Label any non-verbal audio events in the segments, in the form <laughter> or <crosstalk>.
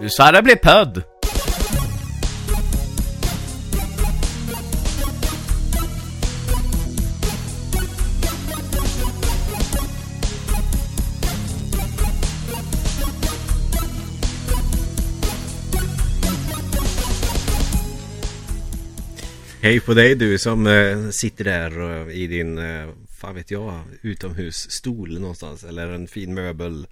Nu ska det bli! Hej på dig du som eh, sitter där eh, i din, eh, fan vet jag, utomhusstol någonstans eller en fin möbel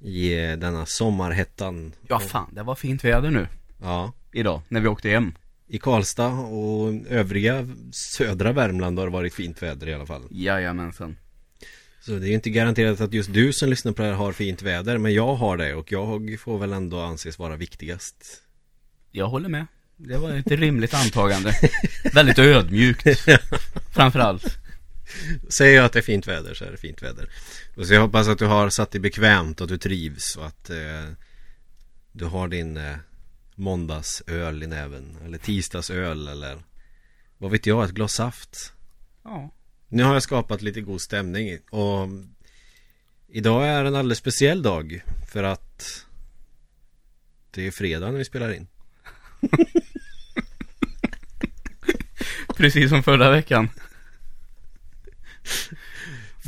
i eh, denna sommarhettan. Ja fan, det var fint väder nu Ja, idag när vi åkte hem. i Karlstad och övriga södra Värmland har det varit fint väder i alla fall. Jajamensan. Så det är inte garanterat att just du som lyssnar på det här har fint väder, men jag har det och jag får väl ändå anses vara viktigast. Jag håller med. Det var ett rimligt antagande. <laughs> Väldigt ödmjukt. <laughs> Framförallt. Säger jag att det är fint väder så är det fint väder. Så jag hoppas att du har satt dig bekvämt och att du trivs och att eh, du har din eh, måndagsöl i näven. Eller tisdagsöl eller vad vet jag, ett glas saft. Ja. Nu har jag skapat lite god stämning och idag är en alldeles speciell dag för att det är fredag när vi spelar in. <laughs> Precis som förra veckan.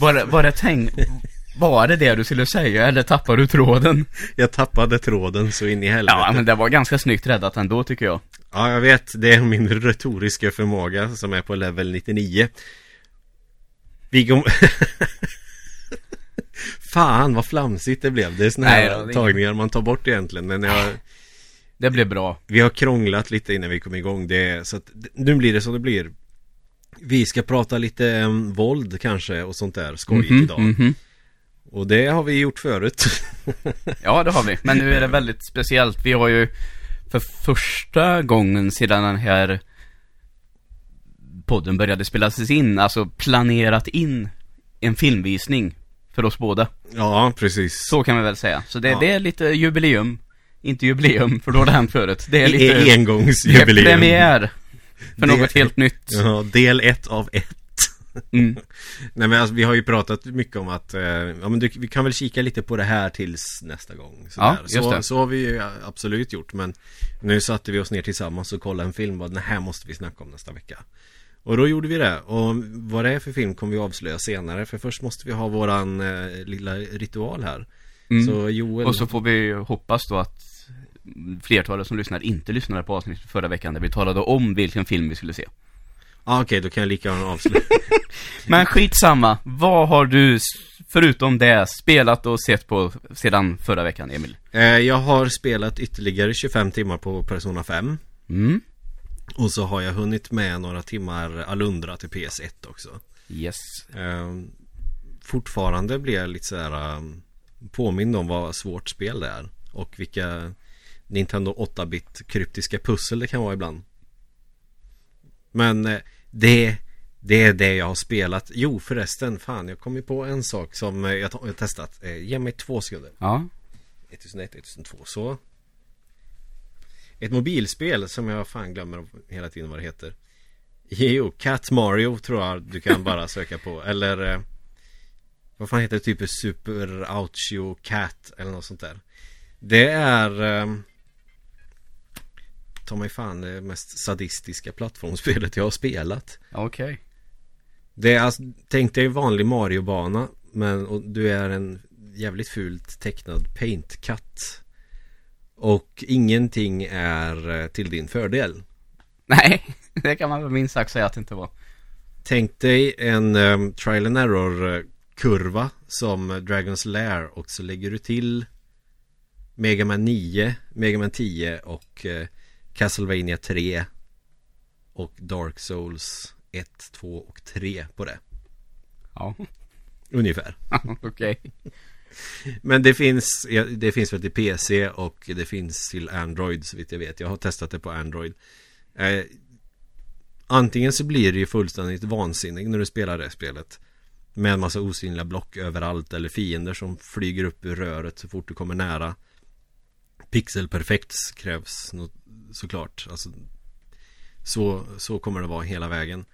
Var var det tänk... Var det det du skulle säga eller tappade du tråden? Jag tappade tråden så in i helvete. Ja, men det var ganska snyggt räddat ändå tycker jag. Ja, jag vet. Det är min retoriska förmåga som är på level 99. Vi går... <laughs> Fan vad flamsigt det blev. Det är såna Nej, här det är tagningar man tar bort egentligen. Men jag, Det blev bra. vi har krånglat lite innan vi kom igång. Det, är- så att, nu blir det som det blir. Vi ska prata lite um, våld kanske och sånt där skojigt Mhm, idag. mhm. Och det har vi gjort förut. <laughs> Ja, det har vi. Men nu är det <laughs> väldigt speciellt. Vi har ju för första gången sedan den här podden började spelas in, alltså planerat in en filmvisning för oss båda. ja, precis. Så kan vi väl säga. Så det, Ja. det är lite jubileum. Inte jubileum, för då har det hänt förut. Det är E- lite... Det är engångsjubileum. premiär. För Det- något helt nytt. Ja, del ett av ett. Mm. <laughs> Nej men alltså, vi har ju pratat mycket om att, eh, ja men du, vi kan väl kika lite på det här tills nästa gång. Sådär. Ja, just så, det. så har vi ju absolut gjort men nu satte vi oss ner tillsammans och kollade en film och den här måste vi snacka om nästa vecka. Och då gjorde vi det. Och vad det är för film kommer vi avslöja senare. För först måste vi ha våran eh, lilla ritual här. Mm. Så Joel... Och så får vi hoppas då att flertalet som lyssnar inte lyssnade på avsnittet förra veckan där vi talade om vilken film vi skulle se. ah, Okej, då kan jag lika gärna avslöja. <laughs> Men skitsamma, vad har du förutom det spelat och sett på sedan förra veckan, Emil? eh, jag har spelat ytterligare 25 timmar på Persona 5. Mm, Och så har jag hunnit med några timmar Alundra till PS1 också. yes. Eh, fortfarande blir jag lite sådär eh, påmind om vad svårt spel det är. Och vilka Nintendo 8-bit kryptiska pussel det kan vara ibland. Men eh, det, det är det jag har spelat. Jo förresten, fan jag kom ju på en sak som eh, jag har testat. Eh, ge mig två sekunder. Ja, 1001, 1002, så. Ett mobilspel som jag fan glömmer hela tiden vad det heter. Jo, Cat Mario tror jag du kan <laughs> bara söka på. Eller vad fan heter det? Typ Super Ouchio Cat eller något sånt där. Det är eh, Ta mig fan det mest sadistiska plattformsspelet jag har spelat. okej. Det är alltså, tänk dig vanlig Mario-bana Men och du är en jävligt fult tecknad paint-katt Och ingenting är eh, till din fördel Nej, <laughs> det kan man väl minst sagt säga att det inte var. Tänk dig en um, trial and error eh, kurva som Dragons Lair och så lägger du till Mega Man 9, Mega Man 10 och eh, Castlevania 3 Och Dark Souls 1, 2 och 3 på det Ja, Ungefär <laughs> okej. Men det finns, det finns väl till PC och det finns till Android så vitt jag vet. Jag har testat det på Android. Eh, antingen så blir det ju fullständigt vansinnig när du spelar det spelet. Med en massa osynliga block överallt eller fiender som flyger upp ur röret så fort du kommer nära. Pixelperfekt krävs nå- såklart. Alltså, så, så kommer det vara hela vägen.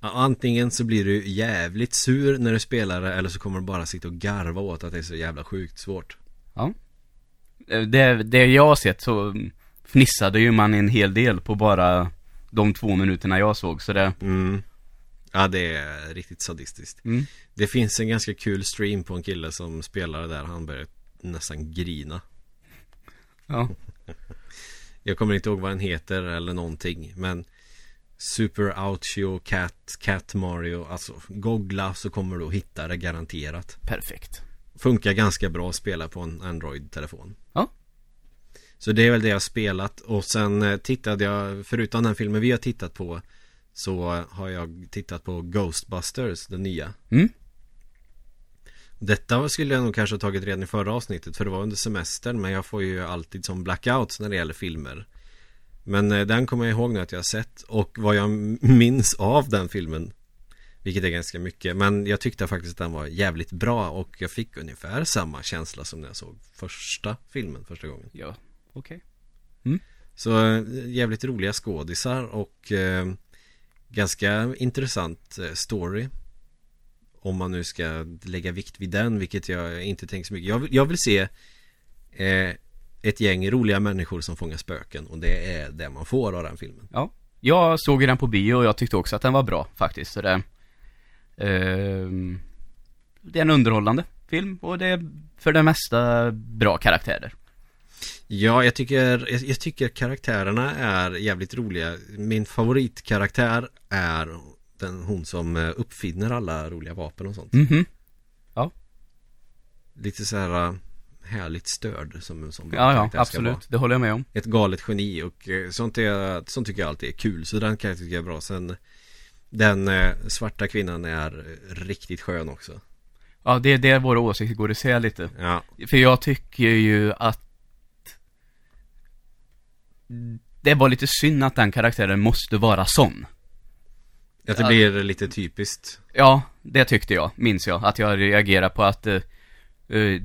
Antingen så blir du jävligt sur när du spelar det eller så kommer du bara sitta och garva åt att det är så jävla sjukt svårt. Ja. Eh, Det, det jag har sett så fnissade ju man en hel del på bara de två minuterna jag såg, så det... Mm. Ja, det är riktigt sadistiskt. Mm. Det finns en ganska kul stream på en kille som spelar där. Han börjar nästan grina. Ja. <laughs> Jag kommer inte ihåg vad den heter eller någonting. Men Super Ouchio Cat, Cat Mario. Alltså googla så kommer du att hitta det garanterat. Perfekt. Funkar ganska bra att spela på en Android-telefon. Ja. Så det är väl det jag har spelat. Och sen eh, tittade jag, förutom den filmen vi har tittat på. Så har jag tittat på Ghostbusters, den nya. Mm. Detta skulle jag nog kanske ha tagit redan i förra avsnittet för det var under semestern men jag får ju alltid som blackouts när det gäller filmer. Men eh, den kommer jag ihåg nu att jag har sett och vad jag minns av den filmen Vilket är ganska mycket men jag tyckte faktiskt att den var jävligt bra och jag fick ungefär samma känsla som när jag såg första filmen första gången. Ja, okej. Så eh, jävligt roliga skådisar och eh, ganska intressant eh, story. Om man nu ska lägga vikt vid den, vilket jag inte tänker så mycket. Jag vill, jag vill se eh, ett gäng roliga människor som fångar spöken och det är det man får av den filmen. Ja. Jag såg ju den på bio och jag tyckte också att den var bra faktiskt, så det... ehm, det är en underhållande film och det är för det mesta bra karaktärer. Ja, jag tycker, jag, jag tycker karaktärerna är jävligt roliga. Min favoritkaraktär är den, hon som eh, uppfinner alla roliga vapen och sånt. Mhm. Lite så här äh, härligt störd som en sån Ja, ja, vara. absolut. Det håller jag med om. Ett galet geni och eh, sånt, är, sånt tycker jag alltid är kul. Så den kan jag tycka är bra. Sen den eh, svarta kvinnan är eh, riktigt skön också. Ja, det är där våra åsikter går isär lite. Ja, För jag tycker ju att det var lite synd att den karaktären måste vara sån. Att det blir lite typiskt. Ja, det tyckte jag, minns jag. Att jag reagerade på att eh, eh,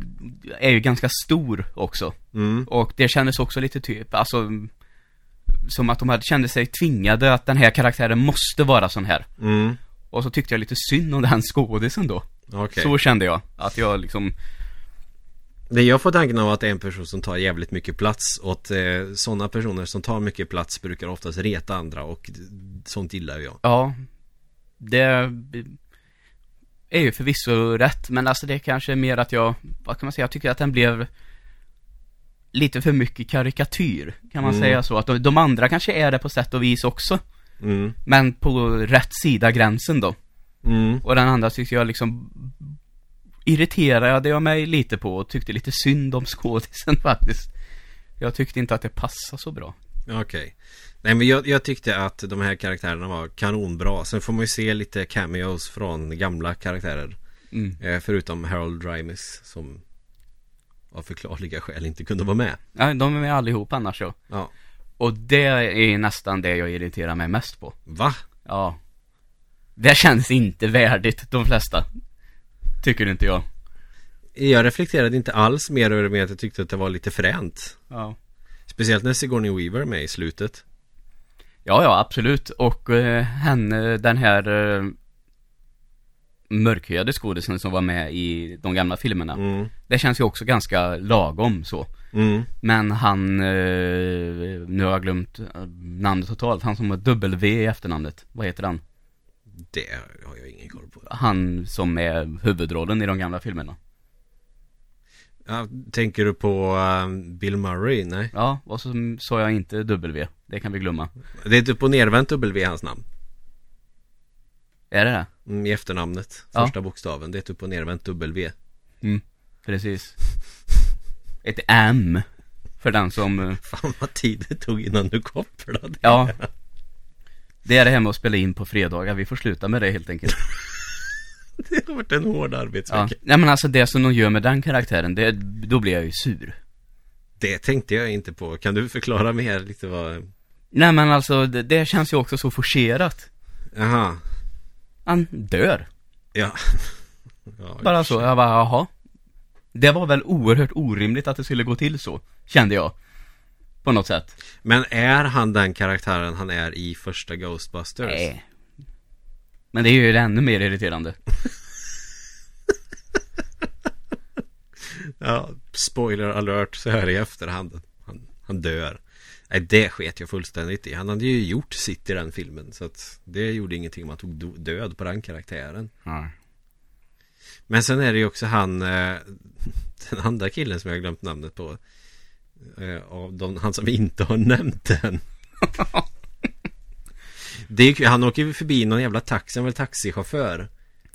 är ju ganska stor också. Mm, Och det kändes också lite typ, alltså som att de hade, kände sig tvingade att den här karaktären måste vara sån här. mm, Och så tyckte jag lite synd om den skådisen då. okej. Så kände jag. Att jag liksom, Det jag får tanken av att det är en person som tar jävligt mycket plats och att eh, sådana personer som tar mycket plats brukar oftast reta andra och sånt gillar jag. ja. Det är ju förvisso rätt, men alltså det är kanske mer att jag, vad kan man säga, jag tycker att den blev lite för mycket karikatyr. Kan man Mm. säga så? Att de, de andra kanske är det på sätt och vis också. Mm, Men på rätt sida gränsen då. mm, Och den andra tyckte jag liksom irriterade jag mig lite på och tyckte lite synd om skådisen <laughs> faktiskt. Jag tyckte inte att det passade så bra. okej. Nej men jag, jag tyckte att de här karaktärerna var kanonbra. Sen får man ju se lite cameos från gamla karaktärer. Mm. Eh, förutom Harold Ramis som av förklarliga skäl inte kunde vara med. Ja, de är med allihop annars så. Ja. Och det är nästan det jag irriterar mig mest på. Va? Ja. Det känns inte värdigt, de flesta. Tycker inte jag. Jag reflekterade inte alls mer över det med att jag tyckte att det var lite fränt. Ja. Speciellt när Sigourney Weaver är med i slutet. Ja, ja, absolut. Och eh, henne, den här eh, mörkhyade skådisen som var med i de gamla filmerna. Mm. Det känns ju också ganska lagom så. Mm. Men han, eh, nu har jag glömt eh, namnet totalt, han som har W i efternamnet. Vad heter han? Det har jag ingen koll på. Han som är huvudrollen i de gamla filmerna. Ja, tänker du på um, Bill Murray? Nej. Ja, och så sa jag inte W. Det kan vi glömma. Det är ett upp och nervänt W i hans namn. Är det det? Mm, I efternamnet. Ja. Första bokstaven. Det är ett upp och nervänt W. Mm, precis. Ett M. För den som, eh, Fan vad tid det tog innan du kopplade. ja. Det är det här med att spela in på fredagar, vi får sluta med det helt enkelt. <laughs> <laughs> Det har varit en hård Ja. arbetsvecka. Nej men alltså det som de gör med den karaktären, det, då blir jag ju sur. Det tänkte jag inte på. Kan du förklara mer lite vad... Nej men alltså, det, det känns ju också så forcerat. Jaha. Han dör. Ja. <laughs> ja Bara så, jag bara, jaha. Det var väl oerhört orimligt att det skulle gå till så, kände jag. På något sätt. Men är han den karaktären han är i första Ghostbusters? Nej. Men det är ju ännu mer irriterande. <laughs> Ja, spoiler alert så här i efterhand. Han, han dör. Nej, det sket jag fullständigt i. Han hade ju gjort sitt i den filmen. Så att det gjorde ingenting om han tog död på den karaktären. Ja. Men sen är det ju också han eh, <laughs> Den andra killen som jag har glömt namnet på eh, Av de, han som inte har nämnt än <laughs> Det är, Han åker ju förbi någon jävla taxi, han är väl taxichaufför.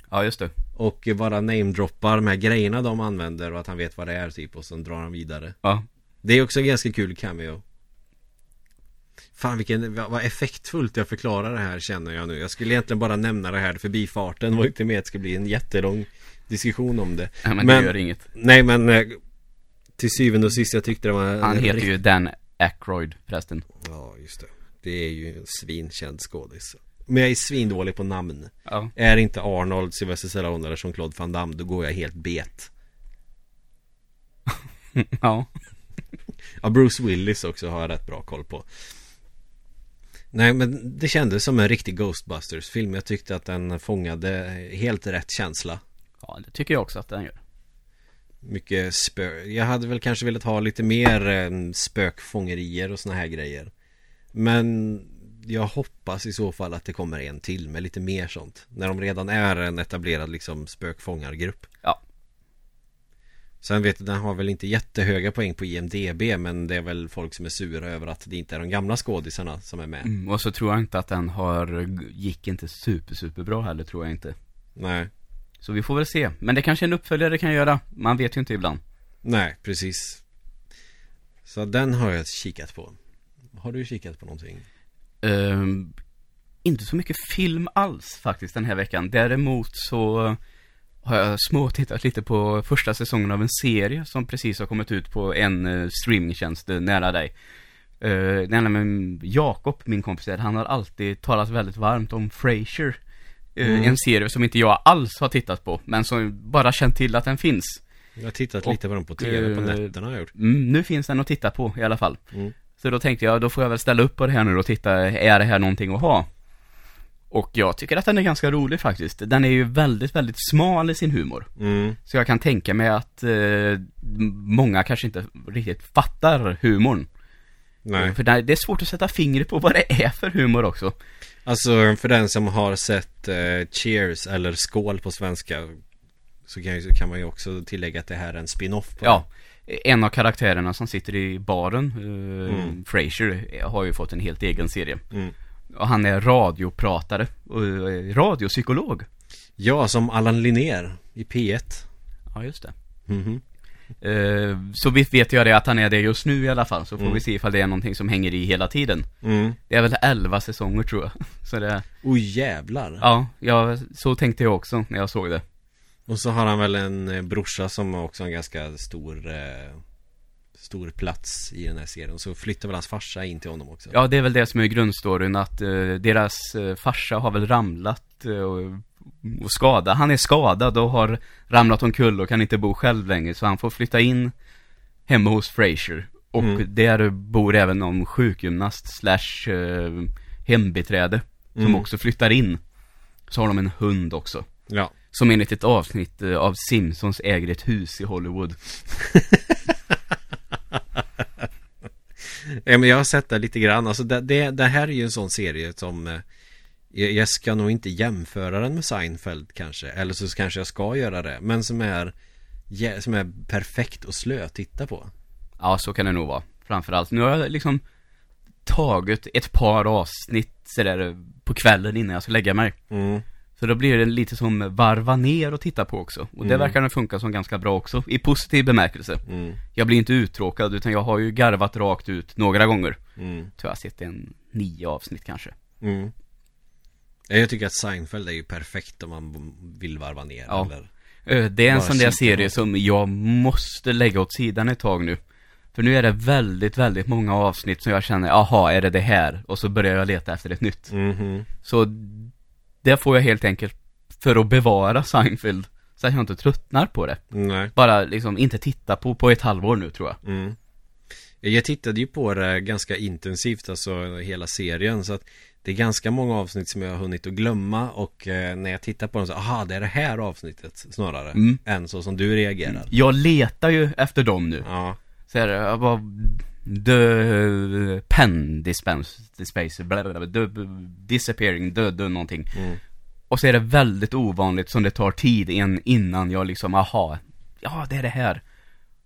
Ja, just det. Och bara namedroppar med grejerna de använder och att han vet vad det är typ och sen drar han vidare. Ja. Det är också en ganska kul cameo. Fan vilken, vad effektfullt jag förklarar det här känner jag nu. Jag skulle egentligen bara nämna det här förbi farten var inte med att det ska bli en jättelång diskussion om det. Ja men, Men- det gör inget. Nej men eh, Till syvende och sist jag tyckte det var Han heter ju Dan Aykroyd förresten. Ja just det Det är ju en svinkänd skådis. Men jag är svindålig på namn. Ja. Är inte Arnold, Sylvester Stallone eller Jean-Claude Van Damme Då går jag helt bet. <laughs> Ja. Ja Bruce Willis också har jag rätt bra koll på. Nej men det kändes som en riktig Ghostbusters film Jag tyckte att den fångade helt rätt känsla. Ja, det tycker jag också att den gör. Mycket spö Jag hade väl kanske velat ha lite mer eh, spökfångerier och såna här grejer Men jag hoppas i så fall att det kommer en till med lite mer sånt När de redan är en etablerad liksom spökfångargrupp Ja. Sen vet jag, den har väl inte jättehöga poäng på IMDB Men det är väl folk som är sura över att det inte är de gamla skådisarna som är med Mm, och så tror jag inte att den har, gick inte super, super bra heller tror jag inte. Nej Så vi får väl se. Men det kanske en uppföljare kan göra. Man vet ju inte ibland. Nej, precis Så den har jag kikat på Har du kikat på någonting? Ehm, inte så mycket film alls faktiskt den här veckan. Däremot så har jag småtittat lite på första säsongen av en serie som precis har kommit ut på en uh, streamingtjänst eh, nära dig. Uh, handlar med Jakob, min kompis, där. han har alltid talat väldigt varmt om Frasier. Eh, Mm. En serie som inte jag alls har tittat på, men som bara känt till att den finns. Jag har tittat Och, lite på dem på tv på eh, nätterna har jag gjort Mm, nu finns den att titta på i alla fall. Mm. Så då tänkte jag, då får jag väl ställa upp på det här nu och titta, är det här någonting att ha? Och jag tycker att den är ganska rolig faktiskt. Den är ju väldigt, väldigt smal i sin humor. Mm. Så jag kan tänka mig att eh, många kanske inte riktigt fattar humorn. Nej För det är svårt att sätta fingret på vad det är för humor också. Alltså för den som har sett eh, Cheers eller Skål på svenska så kan, så kan man ju också tillägga att det här är en spin-off på Ja, en av karaktärerna som sitter i baren, eh, Mm. Frasier, har ju fått en helt egen serie. Mm. Och han är radiopratare och eh, radiopsykolog. Ja, som Allan Linnér i P1 Ja, just det. Mhm. Eh, så visst vet jag det att han är det just nu i alla fall, så får Mm. vi se ifall det är någonting som hänger i hela tiden. mm. Det är väl 11 säsonger tror jag. <laughs> Så det, Oj jävlar ja, ja, så tänkte jag också när jag såg det. Och så har han väl en eh, brorsa som också har en ganska stor eh, Stor plats i den här serien så flyttar väl hans farsa in till honom också Ja, det är väl det som är grundstoryn, att eh, deras eh, farsa har väl ramlat eh, och, och skadad. Han är skadad och har ramlat omkull och kan inte bo själv längre, så han får flytta in hemma hos Frasier. Och Mm. där bor även någon sjukgymnast slash eh, hembiträde, som Mm. också flyttar in. Så har de en hund också. Ja Som enligt ett avsnitt eh, av Simpsons äger ett hus i Hollywood. <laughs> Ja men jag har sett det lite grann Alltså det, det, det här är ju en sån serie som eh, jag, jag ska nog inte jämföra den med Seinfeld kanske Eller så kanske jag ska göra det Men som är Som är perfekt och slö att titta på Ja, så kan det nog vara. Framförallt. Nu har jag liksom tagit ett par avsnitt sådär på kvällen innan jag ska lägga mig. mm. Så då blir det lite som varva ner och titta på också. Och det Mm. verkar den funka som ganska bra också, i positiv bemärkelse. Mm. Jag blir inte uttråkad, utan jag har ju garvat rakt ut några gånger. Mm. Så jag sett en nio avsnitt kanske. Mm. Ja, Jag tycker att Seinfeld är ju perfekt om man vill varva ner Ja. eller Det är en sån där serie som jag måste lägga åt sidan ett tag nu. För nu är det väldigt, väldigt många avsnitt som jag känner, aha, är det det här? Och så börjar jag leta efter ett nytt. Mhm. Så det får jag helt enkelt för att bevara Seinfeld. Så att jag inte tröttnar på det. Nej Bara liksom inte titta på på ett halvår nu tror jag. mm. Jag tittade ju på det ganska intensivt Alltså hela serien Så att Det är ganska många avsnitt som jag har hunnit att glömma och eh, när jag tittar på dem så, aha det är det här avsnittet snarare Mm. Än så som du reagerar Jag letar ju efter dem nu. Ja, Så här, jag var The Pen Dispense, dispense, bla bla bla, the, Disappearing, the, the någonting. mm. Och så är det väldigt ovanligt som det tar tid in, innan jag liksom, aha, ja det är det här.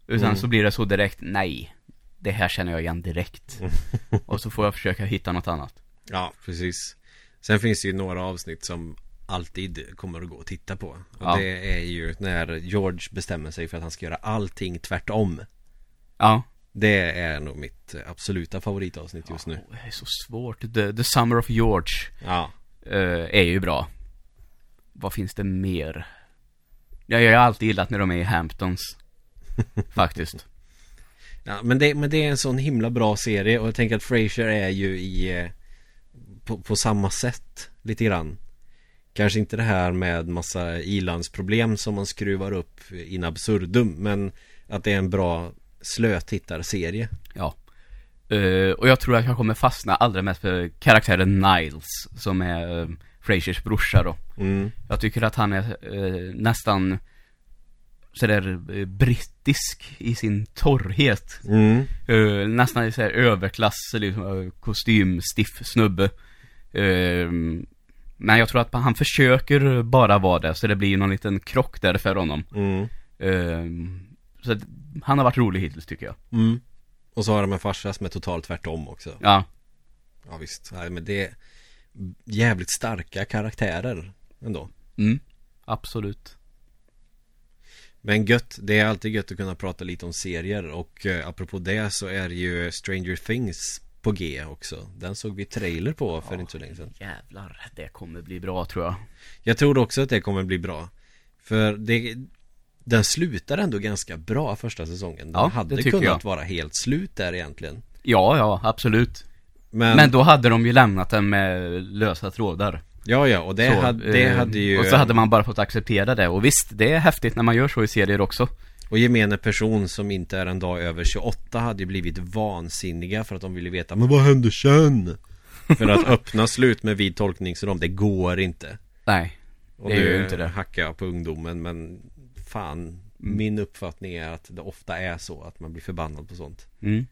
Utan Mm. så blir det så direkt, nej, det här känner jag igen direkt. <laughs> och så får jag försöka hitta något annat. ja precis Sen finns det ju några avsnitt som alltid kommer att gå att titta på Och Ja. det är ju när George bestämmer sig för att han ska göra allting tvärtom Ja. Det är nog mitt absoluta favoritavsnitt just nu Det är så svårt. The, the Summer of George Ja, eh, är ju bra. Vad finns det mer? Ja, jag har alltid gillat när de är i Hamptons. <laughs> Faktiskt. ja men, det, men det är en sån himla bra serie och jag tänker att Frasier är ju i eh, på, på samma sätt lite grann Kanske inte det här med massa ilandsproblem som man skruvar upp in absurdum Men att det är en bra slötittarserie Ja. Eh, och jag tror att jag kommer fastna allra mest för karaktären Niles, som är uh, Frasiers brorsa då. mm. Jag tycker att han är eh, nästan sådär brittisk i sin torrhet. Mm. Eh, nästan såhär överklass, liksom, kostymstiff snubbe. Men jag tror att han försöker bara vara det, så det blir någon liten krock där för honom. Mm. Så att, han har varit rolig hittills tycker jag. Mm. Och så har de en farsa som är totalt tvärtom också. Ja, Ja visst, Nej, men det är jävligt starka karaktärer ändå. Mm, absolut. Men gött, det är alltid gött att kunna prata lite om serier. Och eh, apropå det så är ju Stranger Things på G också. Den såg vi trailer på för inte så länge sedan. Jävlar, det kommer bli bra tror jag. Jag tror också att det kommer bli bra. För det Den slutar ändå ganska bra första säsongen Den Ja, hade kunnat jag. vara helt slut där egentligen Ja, ja, absolut. Men, Men då hade de ju lämnat den med lösa trådar. Ja ja, och det, Så, hade, det eh, hade ju Och så hade man bara fått acceptera det. Och visst, det är häftigt när man gör så i serier också. Och gemene person som inte är en dag över 28 hade ju blivit vansinniga för att de ville veta Men vad hände sen? För att öppna slut med vid tolkningsrom, det går inte Nej. Och Det nu ju inte det. hackar jag på ungdomen men Fan Min uppfattning är att det ofta är så att man blir förbannad på sånt Mm.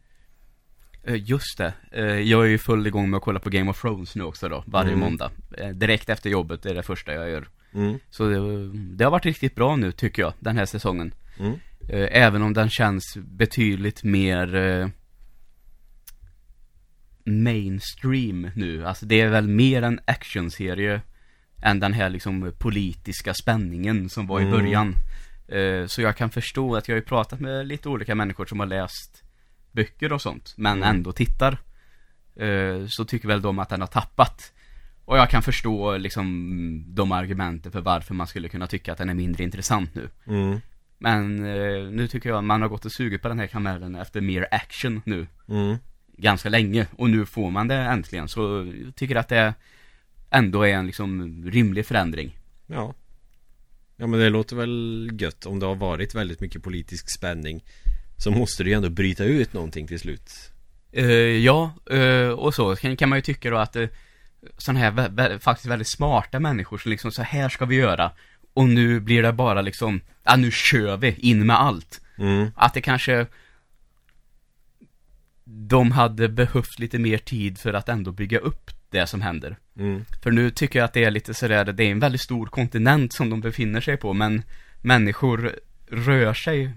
Eh, Just det. Eh, Jag är ju full igång med att kolla på Game of Thrones nu också då, varje Mm. måndag. Eh, Direkt efter jobbet är det första jag gör. mm. Så det, det har varit riktigt bra nu tycker jag, den här säsongen. Mm. Även om den känns betydligt mer mainstream nu. Alltså det är väl mer en actionserie än den här liksom politiska spänningen som var i Mm. början. Eh, Så jag kan förstå att jag har ju pratat med lite olika människor som har läst böcker och sånt, men Mm. ändå tittar. Eh, Så tycker väl de att den har tappat. Och jag kan förstå liksom de argumenten för varför man skulle kunna tycka att den är mindre intressant nu. Mm. Men eh, nu tycker jag att man har gått och sugit på den här kamellen efter mer action nu. Mm. Ganska länge. Och nu får man det äntligen. Så jag tycker att det ändå är en liksom rimlig förändring. Ja Ja men det låter väl gött om det har varit väldigt mycket politisk spänning Så måste det ju ändå bryta ut någonting till slut Eh, ja, eh, och så kan, kan man ju tycka då att uh, sådana här vä- vä- faktiskt väldigt smarta människor som liksom så här ska vi göra. Och nu blir det bara liksom, ja nu kör vi, in med allt. mm. Att det kanske de hade behövt lite mer tid för att ändå bygga upp det som händer. Mm. För nu tycker jag att det är lite sådär, det är en väldigt stor kontinent som de befinner sig på, men människor rör sig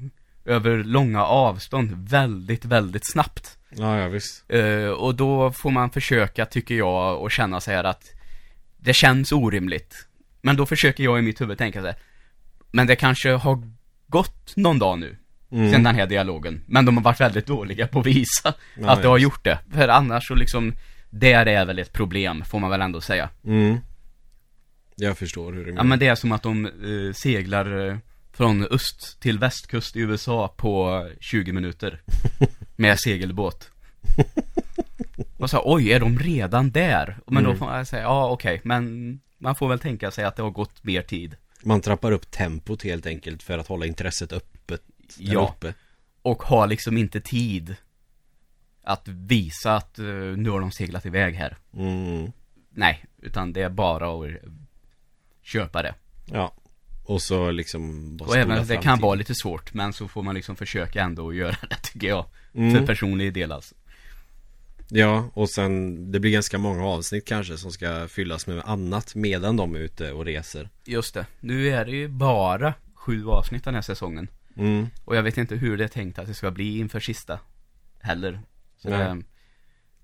över långa avstånd väldigt, väldigt snabbt. Ja ja visst Eh, och då får man försöka, tycker jag, och känna så här att det känns orimligt. Men då försöker jag i mitt huvud tänka så här, men det kanske har gått någon dag nu, Mm. sen den här dialogen. Men de har varit väldigt dåliga på att visa Ja, att det har gjort det. För annars så liksom, där är väl ett problem, får man väl ändå säga. Mm. Jag förstår hur du menar Ja men det är som att de eh, seglar eh, från öst till västkust i USA på 20 minuter. <laughs> Med segelbåt. Och så, oj, är de redan där? Men då Mm. får man säga, ja okej, men man får väl tänka sig att det har gått mer tid. Man trappar upp tempot helt enkelt för att hålla intresset öppet Ja. uppe. Och har liksom inte tid att visa att eh, nu har de seglat iväg här. Mm. nej, utan det är bara att köpa det. Ja. Och så liksom Och även, spola det kan vara lite svårt, men så får man liksom försöka ändå att göra det <laughs> tycker jag. Mm. För personlig del alltså. Ja, och sen det blir ganska många avsnitt kanske som ska fyllas med annat medan de är ute och reser. Just det, nu är det ju bara sju avsnitt den här säsongen. Mm. Och jag vet inte hur det är tänkt att det ska bli inför sista heller. Så det,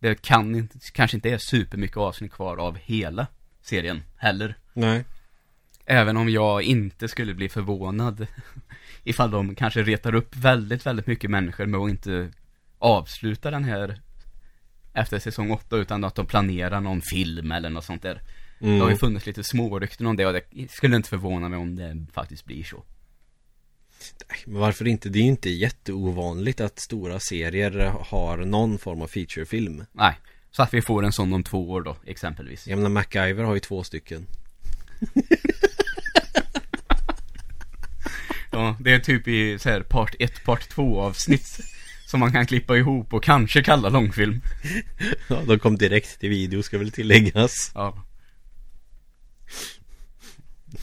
det kan inte, kanske inte är supermycket avsnitt kvar av hela serien heller. Nej. Även om jag inte skulle bli förvånad <laughs> ifall de kanske retar upp väldigt, väldigt mycket människor med att inte avsluta den här efter säsong 8 utan att de planerar någon film eller något sånt där. Det har ju Mm. funnits lite smårykten om det och det skulle inte förvåna mig om det faktiskt blir så. Men varför inte? Det är ju inte jätteovanligt att stora serier har någon form av featurefilm. Nej, så att vi får en sån om två år då, exempelvis. Jag menar MacGyver har ju två stycken. <laughs> Ja, det är typ i så här part 1, part 2 avsnitt som man kan klippa ihop och kanske kalla långfilm. <laughs> Ja, de kom direkt till video ska väl tilläggas. Ja.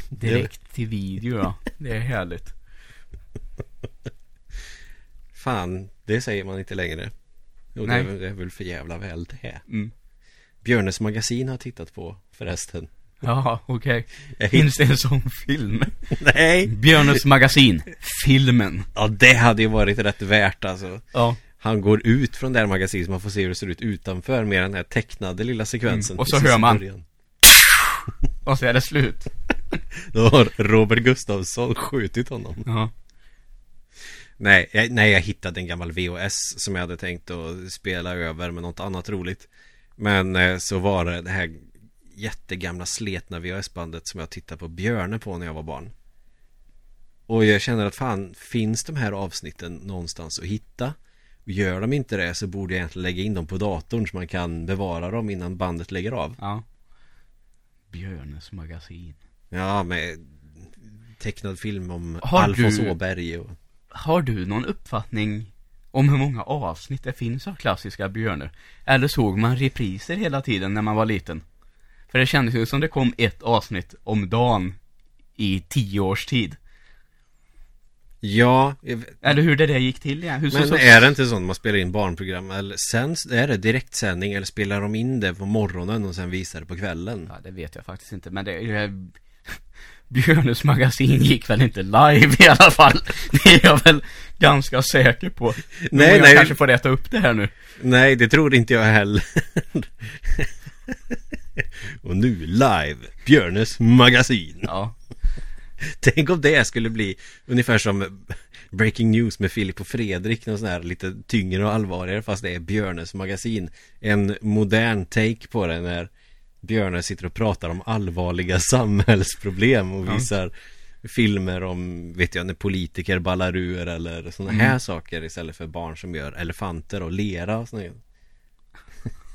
Direkt till video ja, det är härligt. Fan, det säger man inte längre. Det Nej. det är väl för jävla väl det. Mm. Björnes magasin har tittat på förresten. Ja, okej. <laughs> Jag Finns det en sån film? <laughs> Nej! Björnes magasin, filmen. Ja, det hade ju varit rätt värt alltså. Ja. Han går ut från det här magasinet så man får se hur det ser ut utanför med den här tecknade lilla sekvensen. Mm, och så hör man. början. Och så är det slut. <laughs> Då har Robert Gustafsson skjutit honom. Ja. Nej, jag, nej, jag hittade en gammal VHS som jag hade tänkt att spela över med något annat roligt. Men eh, så var det det här jättegamla sletna VHS-bandet som jag tittade på Björne på när jag var barn. Och jag känner att fan, finns de här avsnitten någonstans att hitta? Och gör de inte det så borde jag egentligen lägga in dem på datorn så man kan bevara dem innan bandet lägger av. Ja. Björnes magasin. Ja, med tecknad film om Har Alfons du- Åberg och... Har du någon uppfattning om hur många avsnitt det finns av klassiska björnar? Eller såg man repriser hela tiden när man var liten? För det kändes ju som det kom ett avsnitt om dagen i tio års tid. Ja, Eller hur det där gick till igen. Hur så, Men så, är det inte så när man spelar in barnprogram? Eller sen är det direktsändning eller spelar de in det på morgonen och sen visar det på kvällen? Ja, det vet jag faktiskt inte, men det är Björnes magasin gick väl inte live i alla fall. Det är jag väl ganska säker på. Nej, Nej, jag nej. kanske får rätta upp det här nu. Nej, det tror inte jag heller. och nu live, Björnes magasin. Ja. Tänk om det skulle bli ungefär som Breaking News med Filip och Fredrik, något sån här lite tyngre och allvarligare fast det är Björnes magasin. En modern take på det när Björne sitter och pratar om allvarliga <laughs> samhällsproblem och Ja. visar filmer om, vet jag, när politiker ballar ur eller sådana Mm. här saker istället för barn som gör elefanter och lera och sånt. <laughs>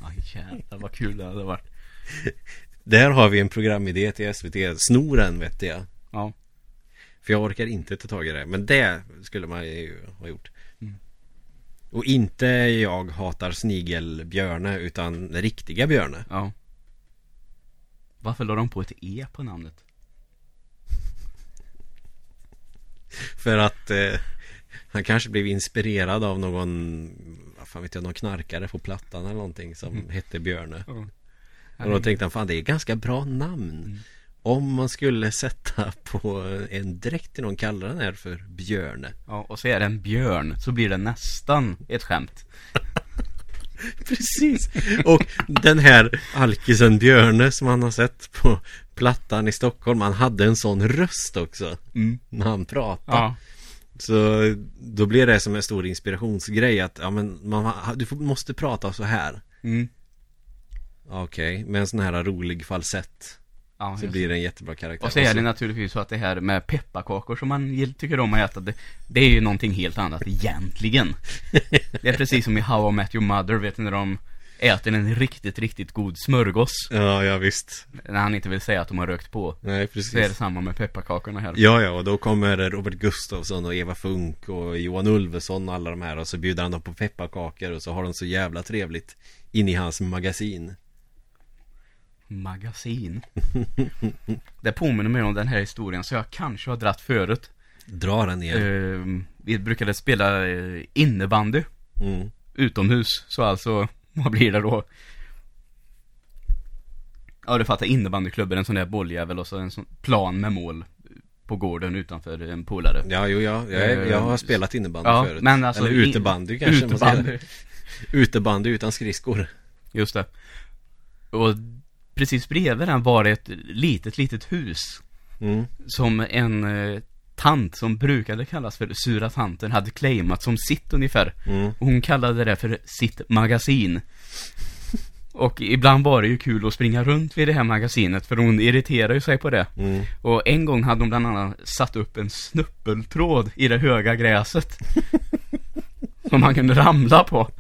Aj jävlar vad kul det hade varit. <laughs> Där har vi en programidé till SVT, snoren vet jag. Ja. För jag orkar inte ta tag i det. Men det skulle man ju ha gjort. Mm. Och inte jag hatar snigelbjörne utan riktiga björne. Ja. Varför la de på ett E på namnet? För att eh, han kanske blev inspirerad av någon, vad fan vet jag, någon knarkare på Plattan eller någonting som Mm. hette Björne. Ja. Och då tänkte han, fan det är ganska bra namn. Mm. Om man skulle sätta på en dräkt till någon, kalla den här för Björne. Ja, och så är det en björn, så blir det nästan ett skämt. <laughs> Precis. Och den här alkisen Björne som han har sett på Plattan i Stockholm, han hade en sån röst också Mm. när han pratade. Ja. Så då blir det som en stor inspirationsgrej att ja, men man, du måste prata så här. Mm. Okej, med en sån här rolig falsett Ja, så just blir det en jättebra karaktär. Och så är det naturligtvis så att det här med pepparkakor som man tycker om att äta, det, det är ju någonting helt annat egentligen. Det är precis som i How I Met Your Mother, vet ni när de äter en riktigt, riktigt god smörgås. Ja, ja visst. När han inte vill säga att de har rökt på. Nej, Så är det precis. samma med pepparkakorna här. Ja, ja, och då kommer Robert Gustafsson och Eva Funk och Johan Ulveson och alla de här och så bjuder han dem på pepparkakor och så har de så jävla trevligt in i hans magasin. Magasin. det påminner mig om den här historien så jag kanske har dratt förut. Dra den ner. Eh, vi brukade spela eh, innebandy Mm. utomhus. Så alltså, vad blir det då? Ja, du fattar innebandyklubben, en sån där bolljävel och så en sån plan med mål på gården utanför en polare. Ja, jo, ja. Jag, jag har spelat innebandy Ja, förut. men alltså Eller utebandy kanske man säger. Utebandy. Utebandy utan skridskor. Just det. Och precis bredvid den var det ett litet, litet hus. Mm. Som en eh, tant som brukade kallas för sura tanten hade claimat som sitt ungefär. Mm. Och hon kallade det för sitt magasin. Och ibland var det ju kul att springa runt vid det här magasinet för hon irriterade ju sig på det. Mm. Och en gång hade hon bland annat satt upp en snuppeltråd i det höga gräset. <laughs> som man kunde ramla på.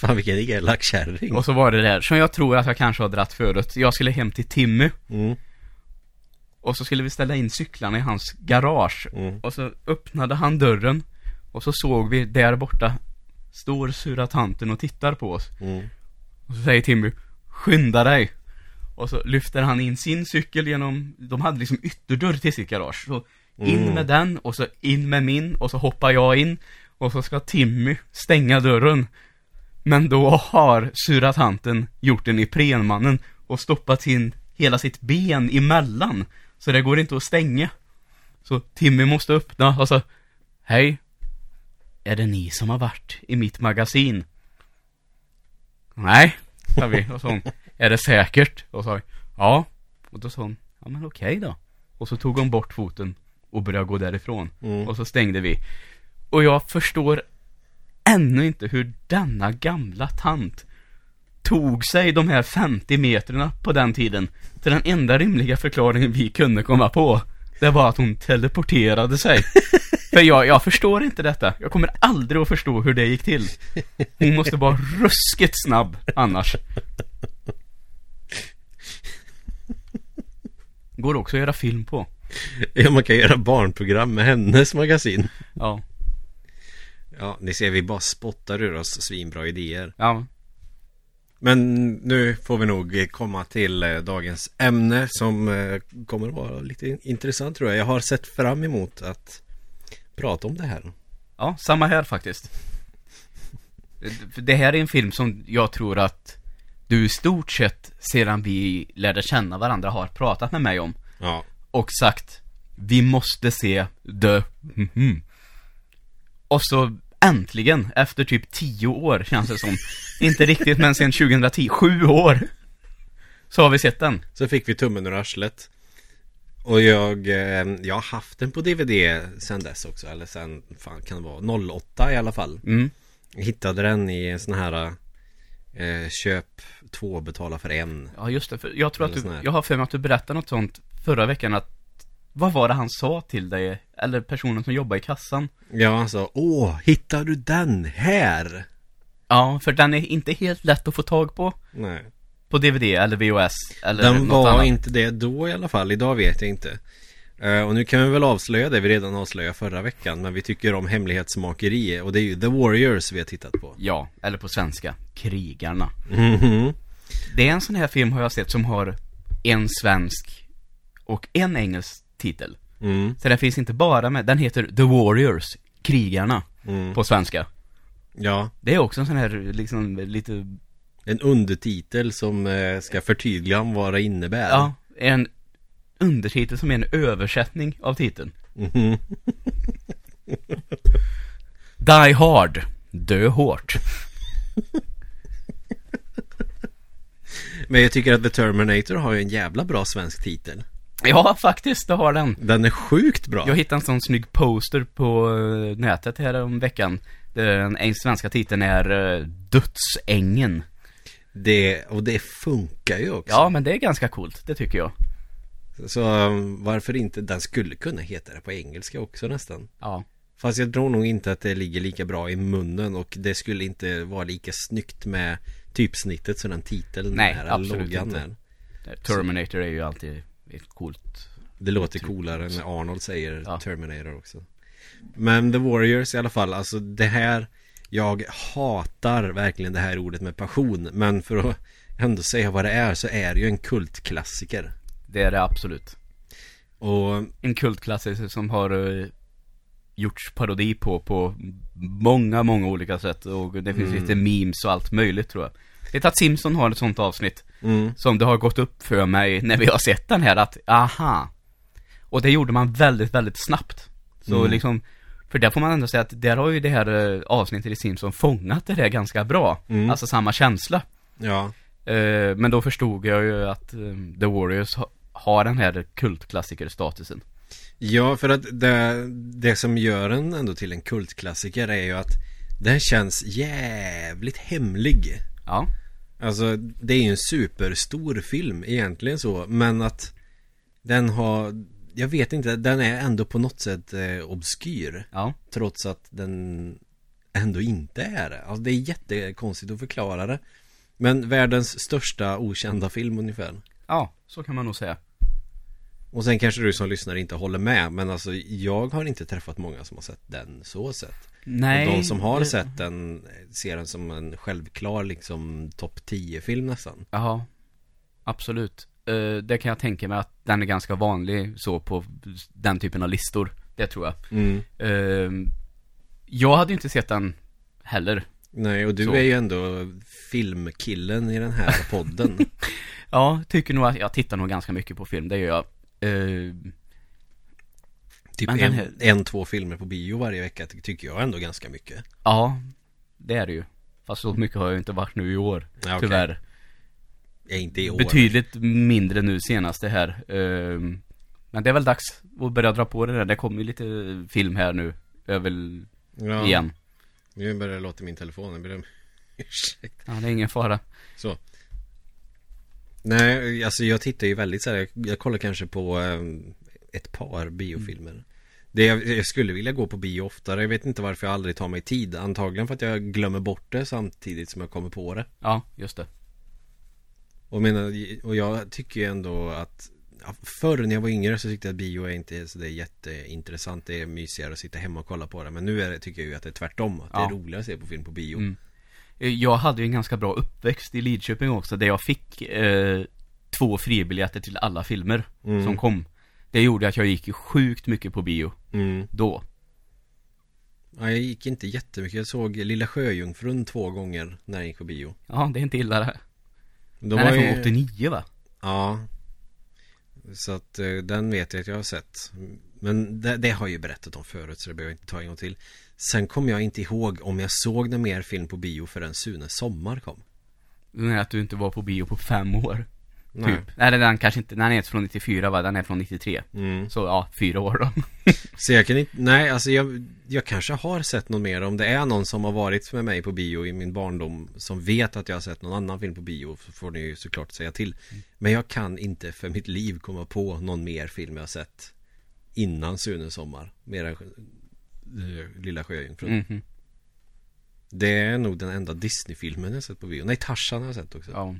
Fan vilken elak kärring. Och så var det där, som jag tror att jag kanske har dratt förut. Jag skulle hem till Timmy. Mm. Och så skulle vi ställa in cyklarna i hans garage. Mm. Och så öppnade han dörren. Och så såg vi där borta Står sura tanten och tittar på oss. Mm. Och så säger Timmy Skynda dig! Och så lyfter han in sin cykel genom De hade liksom ytterdörr till sitt garage. Så in Mm. med den och så in med min och så hoppar jag in. Och så ska Timmy stänga dörren. Men då har sura tanten gjort en Iprenmannen och stoppat in hela sitt ben emellan. Så det går inte att stänga. Så Timmy måste öppna och så Hej. Är det ni som har varit i mitt magasin? Nej, sa vi. Och så hon, är det säkert? Och sa vi, ja. Och då sa hon, ja men okej då. Och så tog hon bort foten och började gå därifrån. Mm. Och så stängde vi. Och jag förstår ännu inte hur denna gamla tant tog sig de här 50 metrarna på den tiden. Till den enda rimliga förklaringen vi kunde komma på. Det var att hon teleporterade sig. <laughs> För jag, jag förstår inte detta. Jag kommer aldrig att förstå hur det gick till. Hon måste vara ruskigt snabb annars. Går också att göra film på. Ja, man kan göra barnprogram med hennes magasin. Ja. Ja, ni ser vi bara spottar ur oss svinbra idéer. Ja. Men nu får vi nog komma till eh, dagens ämne som eh, kommer att vara lite intressant tror jag. Jag har sett fram emot att prata om det här. Ja, samma här faktiskt. Det här är en film som jag tror att du i stort sett sedan vi lärde känna varandra har pratat med mig om. Ja, Och sagt Vi måste se The mhm. Och så äntligen, efter typ 10 år känns det som Inte riktigt men sen 2010, sju år Så har vi sett den så fick vi tummen ur arslet. Och jag, eh, jag har haft den på DVD sen dess också. Eller sen, fan kan det vara, 08 i alla fall. mm. Jag hittade den i en sån här eh, köp två, betala för en. Ja just det, för jag tror att du, jag har för mig att du berättade något sånt förra veckan att Vad var det han sa till dig? Eller personen som jobbar i kassan? Ja, han sa, åh, hittar du den här? Ja, för den är inte helt lätt att få tag på Nej. På DVD eller VHS eller Den något var annat. inte det då i alla fall, idag vet jag inte. Eh, och nu kan vi väl avslöja det vi redan avslöjade förra veckan, men vi tycker om hemlighetsmakeri och det är ju The Warriors vi har tittat på. Ja, eller på svenska, Krigarna Mhm. Det är en sån här film har jag sett som har en svensk och en engelsk titel. Mm, Så den finns inte bara med, den heter The Warriors, Krigarna, mm. på svenska. Ja, Det är också en sån här, liksom, lite, en undertitel som eh, ska förtydliga om vad det innebär. ja, en undertitel som är en översättning av titeln. Mhm. <laughs> Die Hard, Dö hårt. <laughs> Men jag tycker att The Terminator har ju en jävla bra svensk titel. Ja, faktiskt, det har den. Den är sjukt bra. Jag hittade en sån snygg poster på eh, nätet här om veckan. Den en- svenska titeln är eh, Dödsängen. Det, och det funkar ju också. Ja, men det är ganska coolt, det tycker jag. Så varför inte, den skulle kunna heta det på engelska också nästan. Ja. Fast jag tror nog inte att det ligger lika bra i munnen och det skulle inte vara lika snyggt med typsnittet som den titeln Nej, är, absolut loggan inte. är. Terminator är ju alltid ett coolt. Det låter coolare när Arnold säger Ja. Terminator också. Men The Warriors i alla fall, alltså det här Jag hatar verkligen det här ordet med passion Men för att ändå säga vad det är så är det ju en kultklassiker. Det är det absolut. Och En kultklassiker som har uh, gjorts parodi på, på många, många olika sätt. Och det finns Mm. lite memes och allt möjligt tror jag. Vet att Simpson har ett sånt avsnitt. mm, Som det har gått upp för mig när vi har sett den här att, aha. Och det gjorde man väldigt, väldigt snabbt. Så Mm. liksom, för där får man ändå säga att där har ju det här eh, avsnittet i Simpson fångat det där ganska bra. Mm. Alltså samma känsla. ja, Eh, men då förstod jag ju att eh, The Warriors ha, har den här kultklassikerstatusen. Ja, för att det, det som gör den ändå till en kultklassiker är ju att den känns jävligt hemlig. Ja. Alltså, det är ju en superstor film egentligen så, men att den har, jag vet inte, den är ändå på något sätt eh, obskyr. Ja. Trots att den ändå inte är det. Alltså det är jättekonstigt att förklara det. Men världens största okända film ungefär. Ja, så kan man nog säga. Och sen kanske du som lyssnar inte håller med Men alltså jag har inte träffat många som har sett den så sett Nej. Och de som har sett den Ser den som en självklar liksom topp 10 film nästan Ja. Absolut. Eh, det kan jag tänka mig att den är ganska vanlig så på den typen av listor. Det tror jag. mm. Eh, jag hade ju inte sett den heller. Nej och du Så. är ju ändå filmkillen i den här podden <laughs> Ja, tycker nog att jag tittar nog ganska mycket på film, det gör jag. Typ en, en, två filmer på bio varje vecka ty- tycker jag ändå ganska mycket ja, det är det ju. Fast så mycket har jag inte varit nu i år, Ja, okej. tyvärr. Är inte i år Betydligt mindre nu senaste här. Eh, men det är väl dags att börja dra på det där. Det kommer ju lite film här nu, över ja, igen. Nu börjar det låta i min telefon, jag ber om <laughs> ursäkt Ja, det är ingen fara. Så Nej, alltså jag tittar ju väldigt så här, jag, jag kollar kanske på eh, ett par biofilmer det jag, jag skulle vilja gå på bio oftare, jag vet inte varför jag aldrig tar mig tid Antagligen för att jag glömmer bort det samtidigt som jag kommer på det Ja, just det. Och, menar, och jag tycker ju ändå att Förr när jag var yngre så tyckte jag att bio är inte så det är jätteintressant Det är mysigare att sitta hemma och kolla på det Men nu är det, tycker jag ju att det är tvärtom Att det Ja. är roligare att se på film på bio Mm. Eh, Jag hade ju en ganska bra uppväxt i Lidköping också, där jag fick eh, två fribiljetter till alla filmer Mm. som kom. Det gjorde att jag gick ju sjukt mycket på bio mm. då. Ja, jag gick inte jättemycket. Jag såg Lilla Sjöjungfrun två gånger när jag gick på bio. Ja, det är inte illa det. De Den är var från ju- 89 va? Ja. Så att eh, den vet jag att jag har sett. Men det, det har jag ju berättat om förut så det behöver jag inte ta en gång till. Sen kommer jag inte ihåg om jag såg någon mer film på bio förrän Sunes sommar kom. Är att du inte var på bio på fem år. Nej. Typ. Nej, den kanske inte, den är från 94 va? Den är från 93. Mm. Så ja, fyra år då. <laughs> Så jag kan inte, nej alltså jag, jag kanske har sett någon mer om det är någon som har varit med mig på bio i min barndom som vet att jag har sett någon annan film på bio så får ni ju såklart säga till. Men jag kan inte för mitt liv komma på någon mer film jag har sett innan Sunes sommar. Mer än eh, Lilla Sjöjungfrun. Mhm. Det är nog den enda Disney-filmen jag sett på bio. Nej, Tarzan har jag sett också. Ja.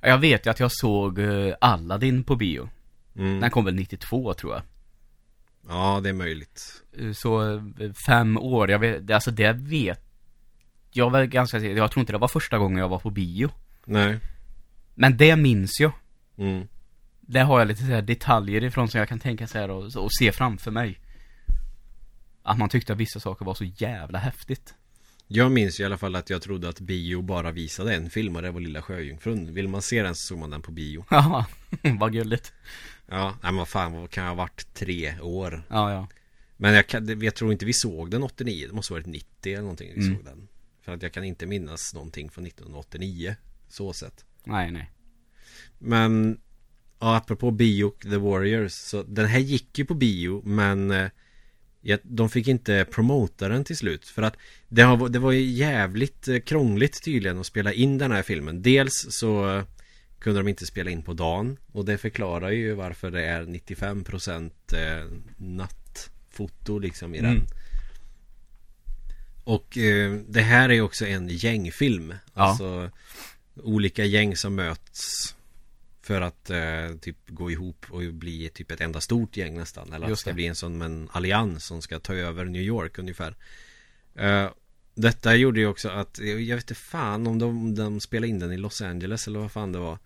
Jag vet ju att jag såg uh, Aladdin på bio. Mm. Den kom väl 92 tror jag. Ja, det är möjligt. Eh, Så eh, fem år, jag vet, alltså det vet Jag var ganska jag tror inte det var första gången jag var på bio Nej. Men det minns jag Mm. Det har jag lite så här detaljer ifrån som jag kan tänka så här och, och se framför mig Att man tyckte att vissa saker var så jävla häftigt Jag minns i alla fall att jag trodde att bio bara visade en film och det var Lilla Sjöjungfrun. Vill man se den så såg man den på bio. Ja, <laughs> vad gulligt Ja, nej men vad fan, vad kan jag ha varit tre år? Ja, ja Men jag, kan, jag tror inte vi såg den 89, det måste varit 90 eller någonting vi Mm. såg den. För att jag kan inte minnas någonting från 1989, så sett. Nej, nej Men, ja, apropå bio, The Warriors, så den här gick ju på bio, men eh, de fick inte promota den till slut. För att det, har, det var jävligt eh, krångligt tydligen att spela in den här filmen. Dels så eh, kunde de inte spela in på dagen och det förklarar ju varför det är 95% eh, nattfoto liksom i den. Mm. Och eh, det här är ju också en gängfilm. Ja. Alltså olika gäng som möts för att eh, typ gå ihop och bli typ ett enda stort gäng nästan. Eller att det ska bli en sån en allians som ska ta över New York ungefär. Eh, Detta gjorde ju också att, jag vet inte fan om de, de spelade in den i Los Angeles eller vad fan det var.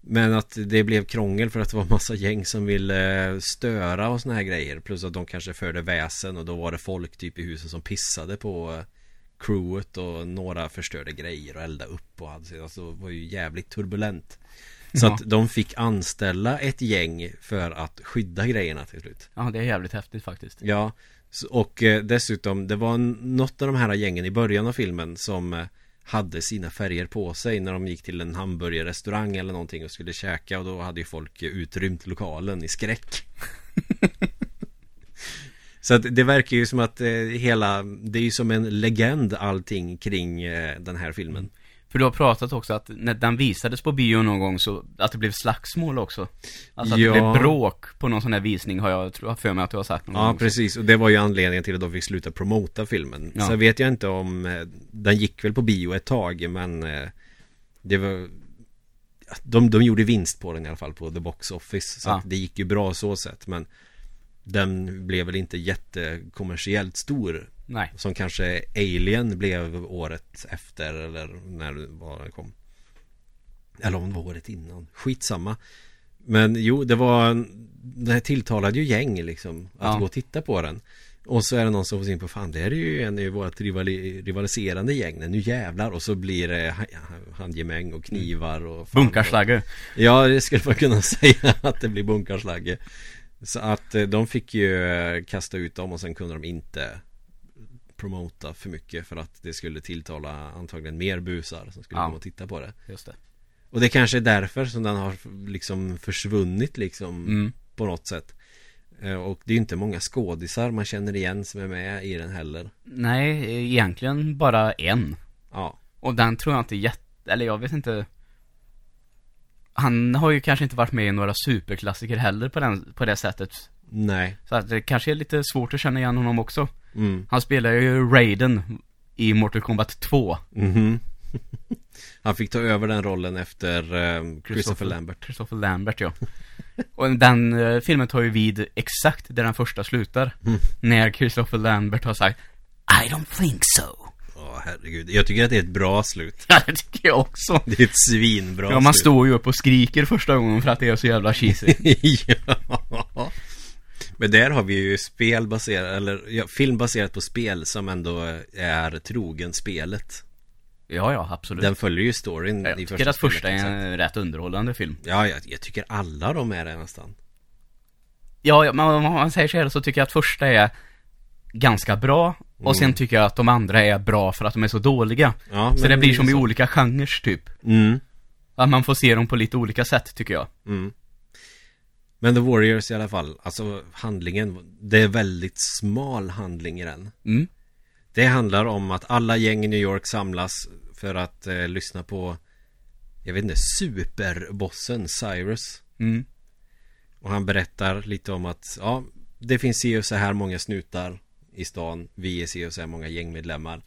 Men att det blev krångel för att det var massa gäng som ville störa och såna här grejer. Plus att de kanske förde väsen och då var det folk typ i huset som pissade på eh, crewet och några förstörde grejer och eldade upp och hade alltså det var ju jävligt turbulent Så Ja. att de fick anställa ett gäng för att skydda grejerna till slut Ja, det är jävligt häftigt faktiskt. Ja, och eh, dessutom det var något av de här gängen i början av filmen som eh, hade sina färger på sig när de gick till en hamburgerrestaurang eller någonting och skulle käka och då hade ju folk eh, utrymt lokalen i skräck. <laughs> Så att det verkar ju som att hela, det är ju som en legend allting kring den här filmen. För du har pratat också att när den visades på bio någon gång så, att det blev slagsmål också. Alltså att Ja. det blev bråk på någon sån här visning har jag, tror jag för mig att du har sagt någon Ja gång. precis och det var ju anledningen till att de fick sluta promota filmen Ja. Sen vet jag inte om eh, Den gick väl på bio ett tag men eh, Det var de, de gjorde vinst på den i alla fall på the box office Så Ja. att det gick ju bra så sett men Den blev väl inte jättekommersiellt stor Nej. Som kanske Alien blev året efter eller när det var den kom Eller om det var året innan Skitsamma Men jo, det var Det här tilltalade ju gäng liksom Att Ja. gå och titta på den Och så är det någon som får in på Fan det här är ju en i vårt rivali- rivaliserande gäng Nu jävlar Och så blir det ha- handgemäng och knivar och fan, Bunkarslagge. Ja, det skulle man kunna <laughs> säga att det blir bunkarslagge Så att eh, de fick ju eh, kasta ut dem och sen kunde de inte promota för mycket för att det skulle tilltala antagligen mer busar som skulle Ja. komma och titta på det Just det. Och det kanske är därför som den har liksom försvunnit liksom Mm. på något sätt Eh, Och det är ju inte många skådisar man känner igen som är med i den heller Nej, egentligen bara en. Ja Och den tror jag inte jätte, eller jag vet inte. Han har ju kanske inte varit med i några superklassiker heller på, den, på det sättet. Nej Så att det kanske är lite svårt att känna igen honom också. Mm. Han spelar ju Raiden i Mortal Kombat 2. Mhm <laughs> Han fick ta över den rollen efter eh, Christopher Lambert Christopher Lambert, ja. <laughs> Och den eh, filmen tar ju vid exakt där den första slutar. Mm. När Christopher Lambert har sagt I don't think so. Åh herregud, jag tycker att det är ett bra slut <laughs> Ja, det tycker jag också. Det är ett svinbra Ja, man slut står ju upp och skriker första gången för att det är så jävla cheesy. ja. Men där har vi ju spel baserat, eller ja, film baserat på spel som ändå är trogen spelet Ja, ja, absolut. Den följer ju storyn jag i tycker att spelet, första är exakt. en rätt underhållande film. Ja, jag, jag tycker alla de är det nästan Ja, ja, men om man säger så här så tycker jag att första är ganska bra. Och sen tycker jag att de andra är bra för att de är så dåliga. ja, Så det blir som i så. olika genrer typ. mm, Att man får se dem på lite olika sätt tycker jag. mm. Men The Warriors i alla fall Alltså handlingen Det är väldigt smal handling i den. Mm. Det handlar om att alla gäng i New York samlas för att eh, lyssna på Jag vet inte, superbossen Cyrus. Mm. Och han berättar lite om att ja, det finns si och så här många snutar i stan. Vi är si och så här många gängmedlemmar.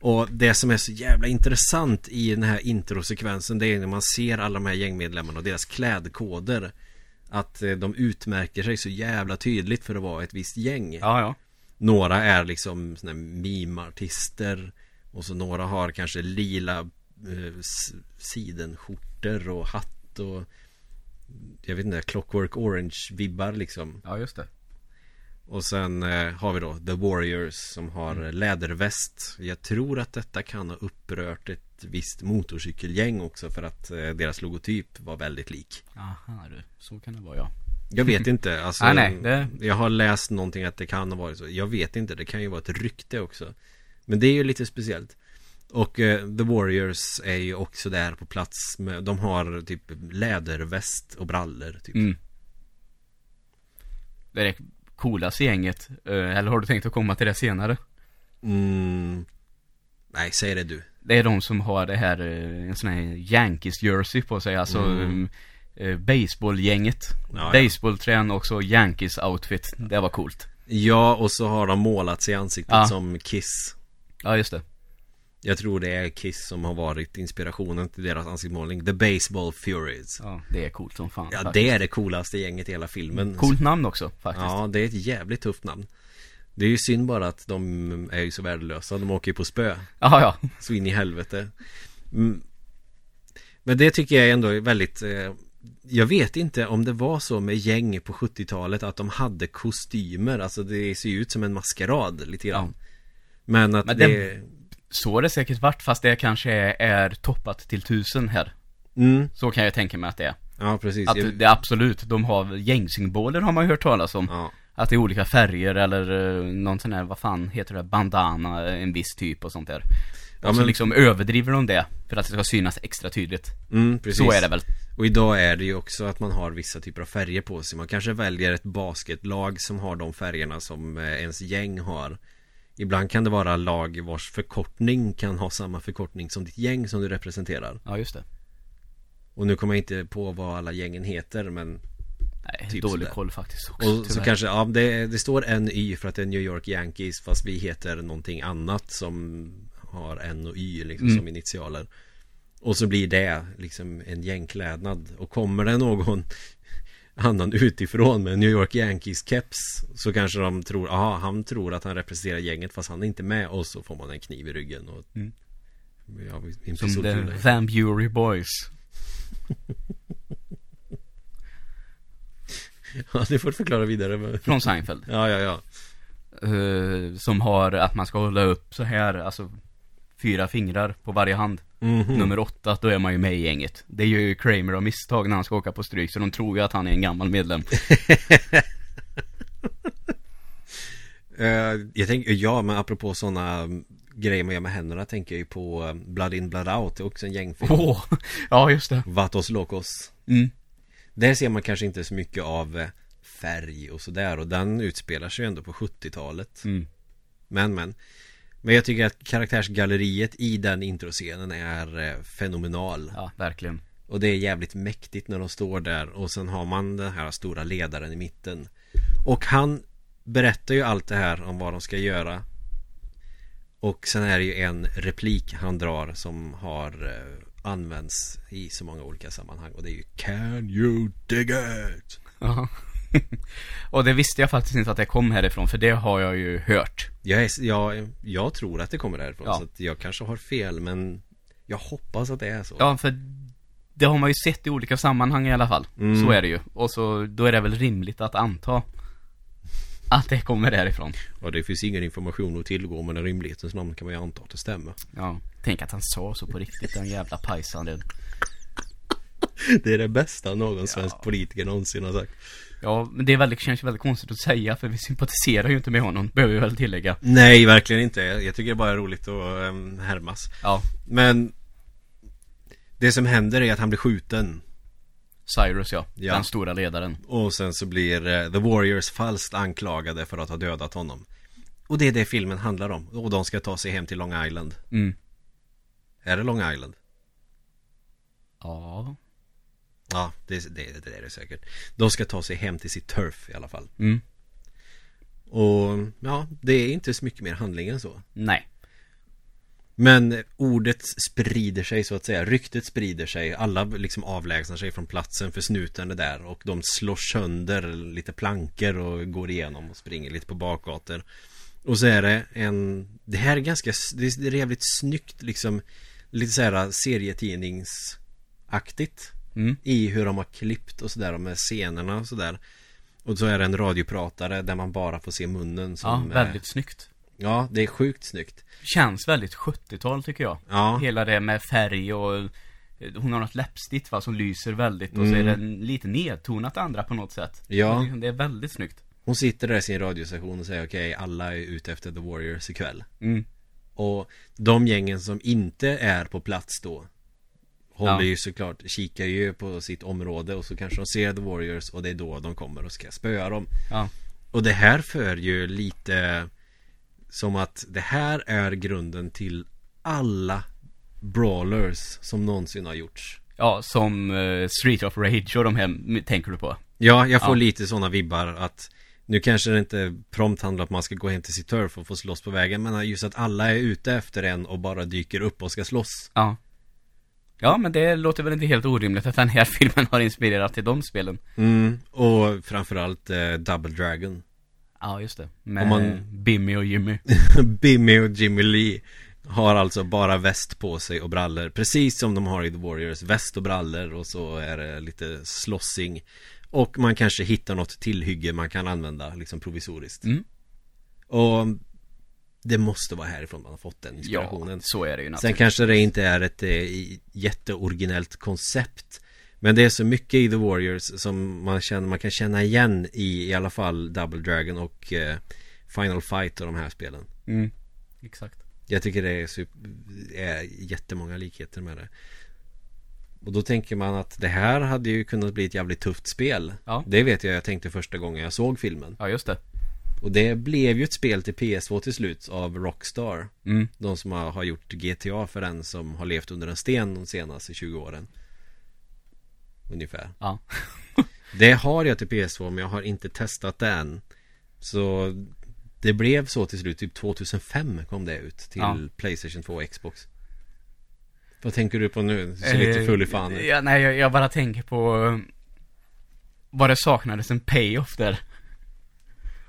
Och det som är så jävla intressant i den här introsekvensen Det är när man ser alla de här gängmedlemmarna och deras klädkoder Att eh, de utmärker sig så jävla tydligt för att vara ett visst gäng Ja, ja. några är liksom såna här meme-artister Och så några har kanske lila eh, sidenskjortor och hatt och Jag vet inte, Clockwork Orange-vibbar liksom Ja, just det. Och sen eh, har vi då The Warriors som har Mm. läderväst Jag tror att detta kan ha upprört ett visst motorcykelgäng också för att eh, deras logotyp var väldigt lik Aha du, så kan det vara ja. Jag vet inte, <laughs> alltså Nej, nej, det- Jag har läst någonting att det kan ha varit så Jag vet inte, det kan ju vara ett rykte också Men det är ju lite speciellt Och eh, The Warriors är ju också där på plats med, De har typ läderväst och brallor typ Mm. Det är det coolaste gänget. Eh, Eller har du tänkt att komma till det senare? mm. Nej, säg det du Det är de som har det här, eh, en sån här Yankees jersey på sig, alltså Mm. mm. Baseballgänget. Ja, ja. Baseballträn och så Yankees outfit. Det var coolt. Ja, och så har de målat sig i ansiktet Ja. som Kiss Ja, just det. Jag tror det är Kiss som har varit inspirationen till deras ansiktsmålning The Baseball Furies Ja, det är coolt som fan. Ja, faktiskt. det är det coolaste gänget i hela filmen Coolt namn också, faktiskt. Ja, det är ett jävligt tufft namn Det är ju synd bara att de är ju så värdelösa. De åker ju på spö. Ja, ja. Så in i helvete. Mm. Men det tycker jag ändå är väldigt eh, Jag vet inte om det var så med gäng på 70-talet att de hade kostymer Alltså det ser ju ut som en maskerad lite grann Ja. Men att Men det, det- Så det säkert varit, fast det kanske är, toppat till tusen här. mm, Så kan jag tänka mig att det är. Ja precis Att det är absolut, de har gängsymboler har man ju hört talas om. Ja, Att det är olika färger eller eh, någon sån här, vad fan heter det, bandana, en viss typ och sånt där. Ja, och så men- liksom överdriver de det för att det ska synas extra tydligt. mm, precis Så är det väl? Och idag är det ju också att man har vissa typer av färger på sig Man kanske väljer ett basketlag som har de färgerna som eh, ens gäng har Ibland kan det vara lag vars förkortning kan ha samma förkortning som ditt gäng som du representerar Ja, just det. Och nu kommer jag inte på vad alla gängen heter men Nej, Typ dålig sådär. koll faktiskt också, Och så tyvärr. kanske, ja det, det står en Y för att det är New York Yankees Fast vi heter någonting annat som har N och Y liksom Mm. som initialer Och så blir det liksom en gängklädnad Och kommer det någon <laughs> annan utifrån med New York Yankees keps Så kanske de tror, aha han tror att han representerar gänget fast han är inte med Och så får man en kniv i ryggen och Mm. Ja, Som The. Van Bury Boys. <laughs> <laughs> Ja, du får förklara vidare. Från Seinfeld. Ja, ja, ja Eh, som har att man ska hålla upp så här, alltså fyra fingrar på varje hand. Mhm. Nummer åtta, då är man ju med i gänget. Det gör ju Kramer av misstag när han ska åka på stryk, så de tror ju att han är en gammal medlem. <laughs> Eh, jag tänker, ja men apropå sådana grejer man gör med händerna tänker jag ju på eh, Blood In Blood Out, det är också en gängfilm Åh, <laughs> ja just det. Vatos Locos Mm. Där ser man kanske inte så mycket av eh, färg och sådär och den utspelar sig ju ändå på 70-talet Mm. Men men. Men jag tycker att karaktärsgalleriet i den introscenen är eh, fenomenal. Ja, verkligen. Och det är jävligt mäktigt när de står där och sen har man den här stora ledaren i mitten. Och han berättar ju allt det här om vad de ska göra. Och sen är det ju en replik han drar som har använts i så många olika sammanhang och det är ju Can you dig it? Ja. <laughs> och det visste jag faktiskt inte att det kom härifrån, för det har jag ju hört. Jag, är, jag, jag tror att det kommer därifrån Ja. så jag kanske har fel men Jag hoppas att det är så Ja, för det har man ju sett i olika sammanhang i alla fall. Mm. Så är det ju. Och så, då är det väl rimligt att anta att det kommer därifrån. Och det finns ingen information att tillgå men i rimlighetens namn kan man ju anta att det stämmer Ja, tänk att han sa så på riktigt, den jävla pajsaren. Det är det bästa någon svensk Ja. politiker någonsin har sagt Ja, men det är väldigt, känns väldigt konstigt att säga, för vi sympatiserar ju inte med honom, behöver vi väl tillägga. Nej, verkligen inte. Jag tycker det bara är roligt att um, härmas. Ja, Men det som händer är att han blir skjuten. Cyrus ja, Ja. den stora ledaren. Och sen så blir eh, The Warriors falskt anklagade för att ha dödat honom. Och det är det filmen handlar om. Och de ska ta sig hem till Long Island. Mm. Är det Long Island? Ja. Ja, det, det, det är det säkert. De ska ta sig hem till sitt turf i alla fall. Mm. Och ja, det är inte så mycket mer handling än så. Nej. Men ordet sprider sig så att säga Ryktet sprider sig Alla liksom avlägsnar sig från platsen för snuten är där Och de slår sönder lite plankor och går igenom och springer lite på bakgator Och så är det en Det här är ganska Det är jävligt snyggt liksom Lite såhär serietidningsaktigt Mm. I hur de har klippt och sådär med scenerna och sådär Och så är det en radiopratare där man bara får se munnen Ja, som eh, väldigt snyggt. Ja, det är sjukt snyggt Känns väldigt 70-tal tycker jag. Ja, Hela det med färg och eh, hon har något läppstift va, som lyser väldigt och så är Mm. det en lite nedtonat andra på något sätt. Ja. Det är- är väldigt snyggt. Hon sitter där i sin radiostation och säger okej, alla är ute efter The Warriors ikväll. Mm. Och de gängen som inte är på plats då Håller Ja. ju såklart, kikar ju på sitt område och så kanske de ser The Warriors och det är då de kommer och ska spöa dem. Ja. Och det här för ju lite som att det här är grunden till alla brawlers som någonsin har gjorts. Ja, som eh, Street of Rage och de här tänker du på. Ja, jag får Ja. lite sådana vibbar att Nu kanske det inte prompt handlar om att man ska gå hem till sitt turf och få slåss på vägen Men just att alla är ute efter en och bara dyker upp och ska slåss Ja. Ja, men det låter väl inte helt orimligt att den här <laughs> filmen har inspirerat till de spelen. mm, Och framförallt eh, Double Dragon Ja, just det. Med Om man- Bimmy och Jimmy. <laughs> Bimmy och Jimmy Lee har alltså bara väst på sig och brallor Precis som de har i The Warriors Väst och brallor och så är det lite slåssing Och man kanske hittar något tillhygge man kan använda liksom provisoriskt Mm. Och Det måste vara härifrån man har fått den Ja, inspirationen så är det ju Sen naturligtvis. kanske det inte är ett eh, jätteoriginellt koncept Men det är så mycket i The Warriors som man, känner, man kan känna igen i i alla fall Double Dragon och eh, Final Fight och de här spelen Mm. Exakt. Jag tycker det är, super, är jättemånga likheter med det Och då tänker man att det här hade ju kunnat bli ett jävligt tufft spel Ja. Det vet jag jag tänkte första gången jag såg filmen Ja, just det. Och det blev ju ett spel till PS2 till slut av Rockstar Mm. De som har, gjort GTA för den som har levt under en sten de senaste 20 åren Ungefär Ja. <laughs> Det har jag till PS2 men jag har inte testat det än Så Det blev så till slut, typ 2005 kom det ut till Ja. Playstation 2 och Xbox Vad tänker du på nu? Du ser lite Eh, full i fan ut. Ja, nej, jag, jag bara tänker på eh, vad det saknades en payoff där.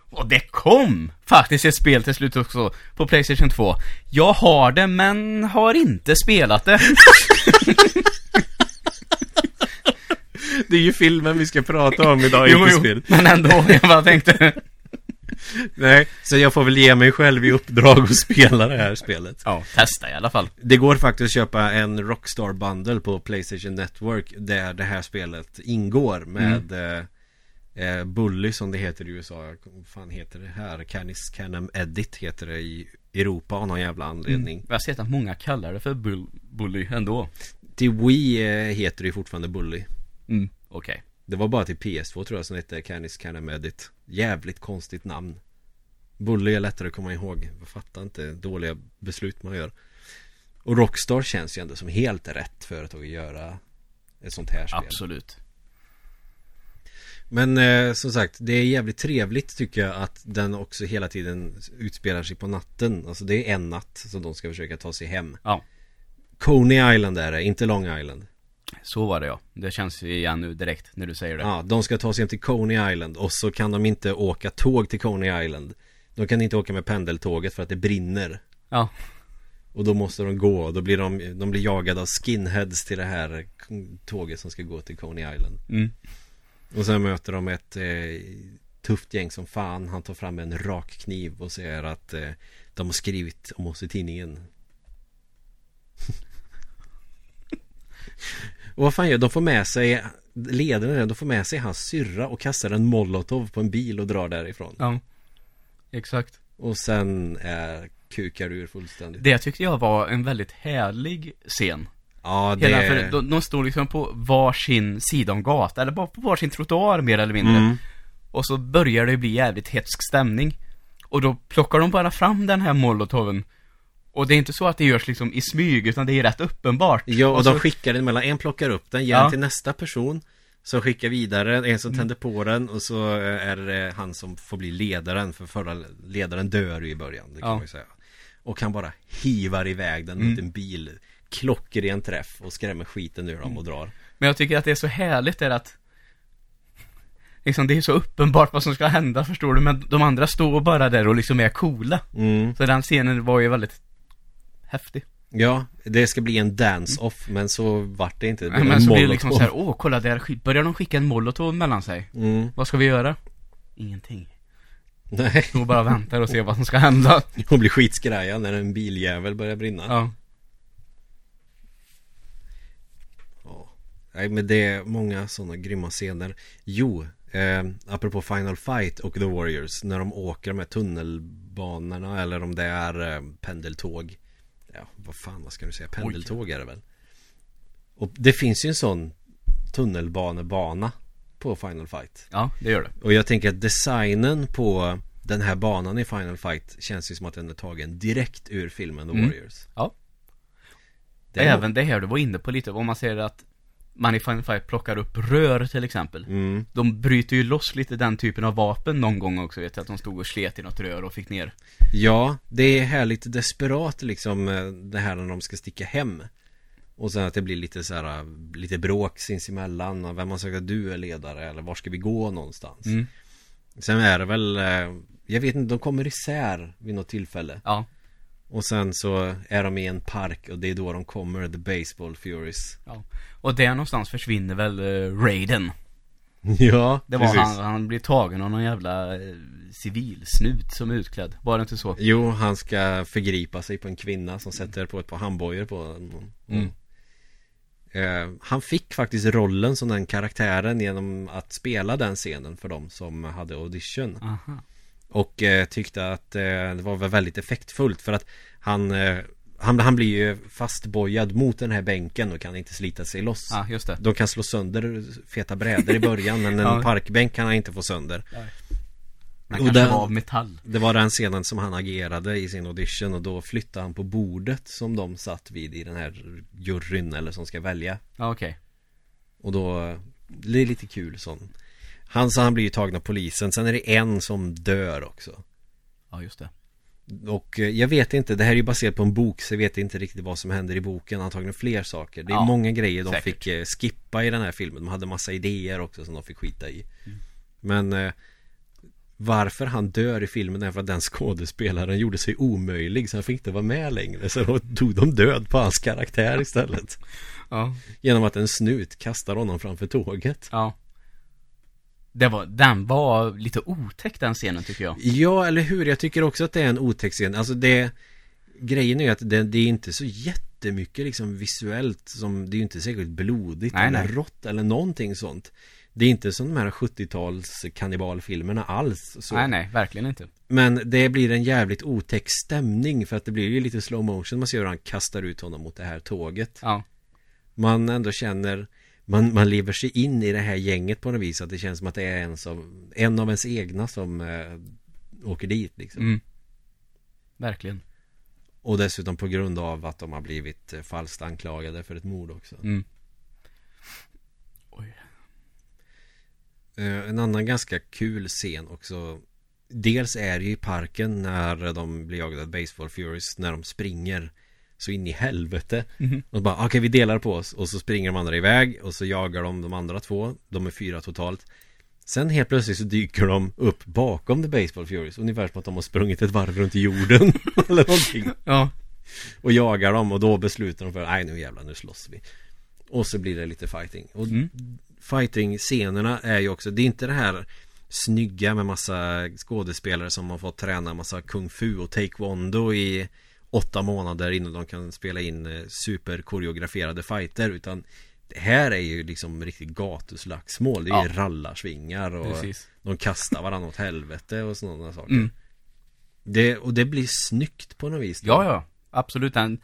Och det kom faktiskt ett spel till slut också på Playstation 2. Jag har det, men har inte spelat det. <laughs> Det är ju filmen vi ska prata om idag, jo, inte jo, spel men ändå, jag bara tänkte. Nej, så jag får väl ge mig själv i uppdrag att spela det här spelet Ja, testa i alla fall. Det går faktiskt att köpa en Rockstar Bundle på Playstation Network Där det här spelet ingår med eh, eh, Bully som det heter i USA Vad fan heter det här? Canis Canem Edit heter det i Europa av någon jävla anledning Jag har sett att många kallar det för bull, bully ändå. Till Wii eh, heter det ju fortfarande Bully Mm, okej. Det var bara till PS2 tror jag som hette Canis Canem Edit Jävligt konstigt namn. Bully är lättare att komma ihåg. Jag fattar inte dåliga beslut man gör. Och Rockstar känns ju ändå som helt rätt företag att göra ett sånt här spel. Absolut. Men eh, som sagt, det är jävligt trevligt tycker jag att den också hela tiden utspelar sig på natten. Alltså det är en natt som de ska försöka ta sig hem. Ja, Coney Island är det, inte Long Island så var det ja. Det känns igen nu direkt när du säger det. Ja, de ska ta sig till Coney Island och så kan de inte åka tåg till Coney Island De kan inte åka med pendeltåget för att det brinner Ja. Och då måste de gå och då blir de, de blir jagade av skinheads till det här tåget som ska gå till Coney Island Mm. Och sen möter de ett eh, tufft gäng som fan Han tar fram en rak kniv och säger att eh, de har skrivit om oss i tidningen <laughs> Och vad fan gör de? får med sig Ledaren där, de får med sig hans syrra och kastar en molotov på en bil och drar därifrån Ja. Exakt. Och sen är kukar ur fullständigt Det tyckte jag var en väldigt härlig scen. Ja det Hela, för de, de står liksom på varsin sida om gatan, eller bara på varsin trottoar mer eller mindre. Mm. Och så börjar det bli jävligt hetsk stämning. Och då plockar de bara fram den här molotoven. Och det är inte så att det görs liksom i smyg, utan det är rätt uppenbart. Ja och, och de så, skickar den mellan, en plockar upp den, ger Ja. den till nästa person Som skickar vidare, en Mm. som tänder på den och så eh, är det han som får bli ledaren För förra ledaren dör ju i början, det kan Ja. man ju säga Och han bara hivar iväg den Mm. mot en bil Klockren träff och skrämmer skiten ur dem och drar Men jag tycker att det är så härligt är att Liksom det är så uppenbart vad som ska hända förstår du, men de andra står bara där och liksom är coola. mm. Så den scenen var ju väldigt häftig. Ja, det ska bli en dance-off men så vart det inte det men en så blir det liksom så här, åh kolla där börjar de skicka en molotov mellan sig. mm. Vad ska vi göra? Ingenting. Nej, och bara väntar och ser vad som ska hända. <laughs> hon blir skitskraja när en biljävel börjar brinna Ja. Ja. Nej men det är många sådana grymma scener Jo, eh, apropå Final Fight och The Warriors När de åker här tunnelbanorna eller om det är eh, pendeltåg Ja, vad fan vad ska du säga? Pendeltåg är det väl? Och det finns ju en sån tunnelbanebana på Final Fight Ja, det gör det. Och jag tänker att designen på den här banan i Final Fight känns ju som att den är tagen direkt ur filmen The Mm. Warriors Ja. Det Även det här du var inne på lite, om man ser att man i Final Fight plockar upp rör till exempel. Mm. De bryter ju loss lite den typen av vapen någon gång också vet jag, att de stod och slet i något rör och fick ner. Ja, det är härligt desperat liksom eh, det här när de ska sticka hem Och sen att det blir lite så här, lite bråk sinsemellan Vem har sagt att du är ledare eller var ska vi gå någonstans Mm. Sen är det väl eh, Jag vet inte, de kommer isär vid något tillfälle Ja, Och sen så är de i en park och det är då de kommer, The Baseball Furies ja. Och där någonstans försvinner väl uh, Raiden. <laughs> Ja, Det var precis. han, han blir tagen av någon jävla eh, civilsnut som är utklädd. Var det inte så? Jo, han ska förgripa sig på en kvinna som sätter på ett par handbojor på honom. Mm. Eh, han fick faktiskt rollen som den karaktären genom att spela den scenen för dem som hade audition. Aha. Och eh, tyckte att eh, det var väl väldigt effektfullt för att han, eh, han, han blir ju fastbojad mot den här bänken och kan inte slita sig loss. Ja, just det. De kan slå sönder feta brädor i början men en <laughs> Ja. parkbänk kan han inte få sönder. Han Och kanske den- var av metall. Det var den scenen som han agerade i sin audition och då flyttade han på bordet som de satt vid i den här juryn eller som ska välja. Ja, okej. Och då, det är lite kul sån. Han, så han blir ju tagen av polisen, sen är det en som dör också. Ja, just det. Och eh, jag vet inte, det här är ju baserat på en bok så jag vet inte riktigt vad som händer i boken Antagligen fler saker Det är Ja, många grejer de säkert. fick eh, skippa i den här filmen De hade massa idéer också som de fick skita i Mm. Men eh, Varför han dör i filmen är för att den skådespelaren gjorde sig omöjlig Så han fick inte vara med längre Så då tog de död på hans karaktär istället Ja. Genom att en snut kastar honom framför tåget Ja. Det var, den var lite otäck den scenen tycker jag. Ja, eller hur? Jag tycker också att det är en otäck scen. Alltså det Grejen är ju att det, det är inte så jättemycket liksom visuellt som Det är ju inte säkert blodigt Nej, eller nej. rått eller någonting sånt Det är inte som de här 70-tals kannibalfilmerna alls så. Nej, nej, verkligen inte. Men det blir en jävligt otäck stämning för att det blir ju lite slow motion Man ser hur han kastar ut honom mot det här tåget Ja. Man ändå känner man, man lever sig in i det här gänget på något vis Att det känns som att det är en, som, en av ens egna som eh, åker dit liksom Mm. Verkligen. Och dessutom på grund av att de har blivit eh, falskt anklagade för ett mord också Mm. Oj. Eh, En annan ganska kul scen också Dels är det ju i parken när de blir jagade av Baseball Furies När de springer så in i helvete. Mhm. Och bara okej vi delar på oss. Och så springer de andra iväg Och så jagar de de andra två. De är fyra totalt. Sen helt plötsligt så dyker de upp bakom The Baseball Furies Ungefär som att de har sprungit ett varv runt jorden <laughs> Eller någonting. Ja. Och jagar dem och då beslutar de för Nej nu jävlar nu slåss vi. Och så blir det lite fighting. Och Mm. fighting-scenerna är ju också Det är inte det här Snygga med massa skådespelare som har fått träna massa kung fu och taekwondo i Åtta månader innan de kan spela in eh, superkoreograferade fighter Utan Det här är ju liksom riktigt gatuslagsmål Det är ju Ja. rallarsvingar och Precis. De kastar varandra åt helvete och sådana saker Mm. det, Och det blir snyggt på något vis då. Ja, ja. Absolut. Den...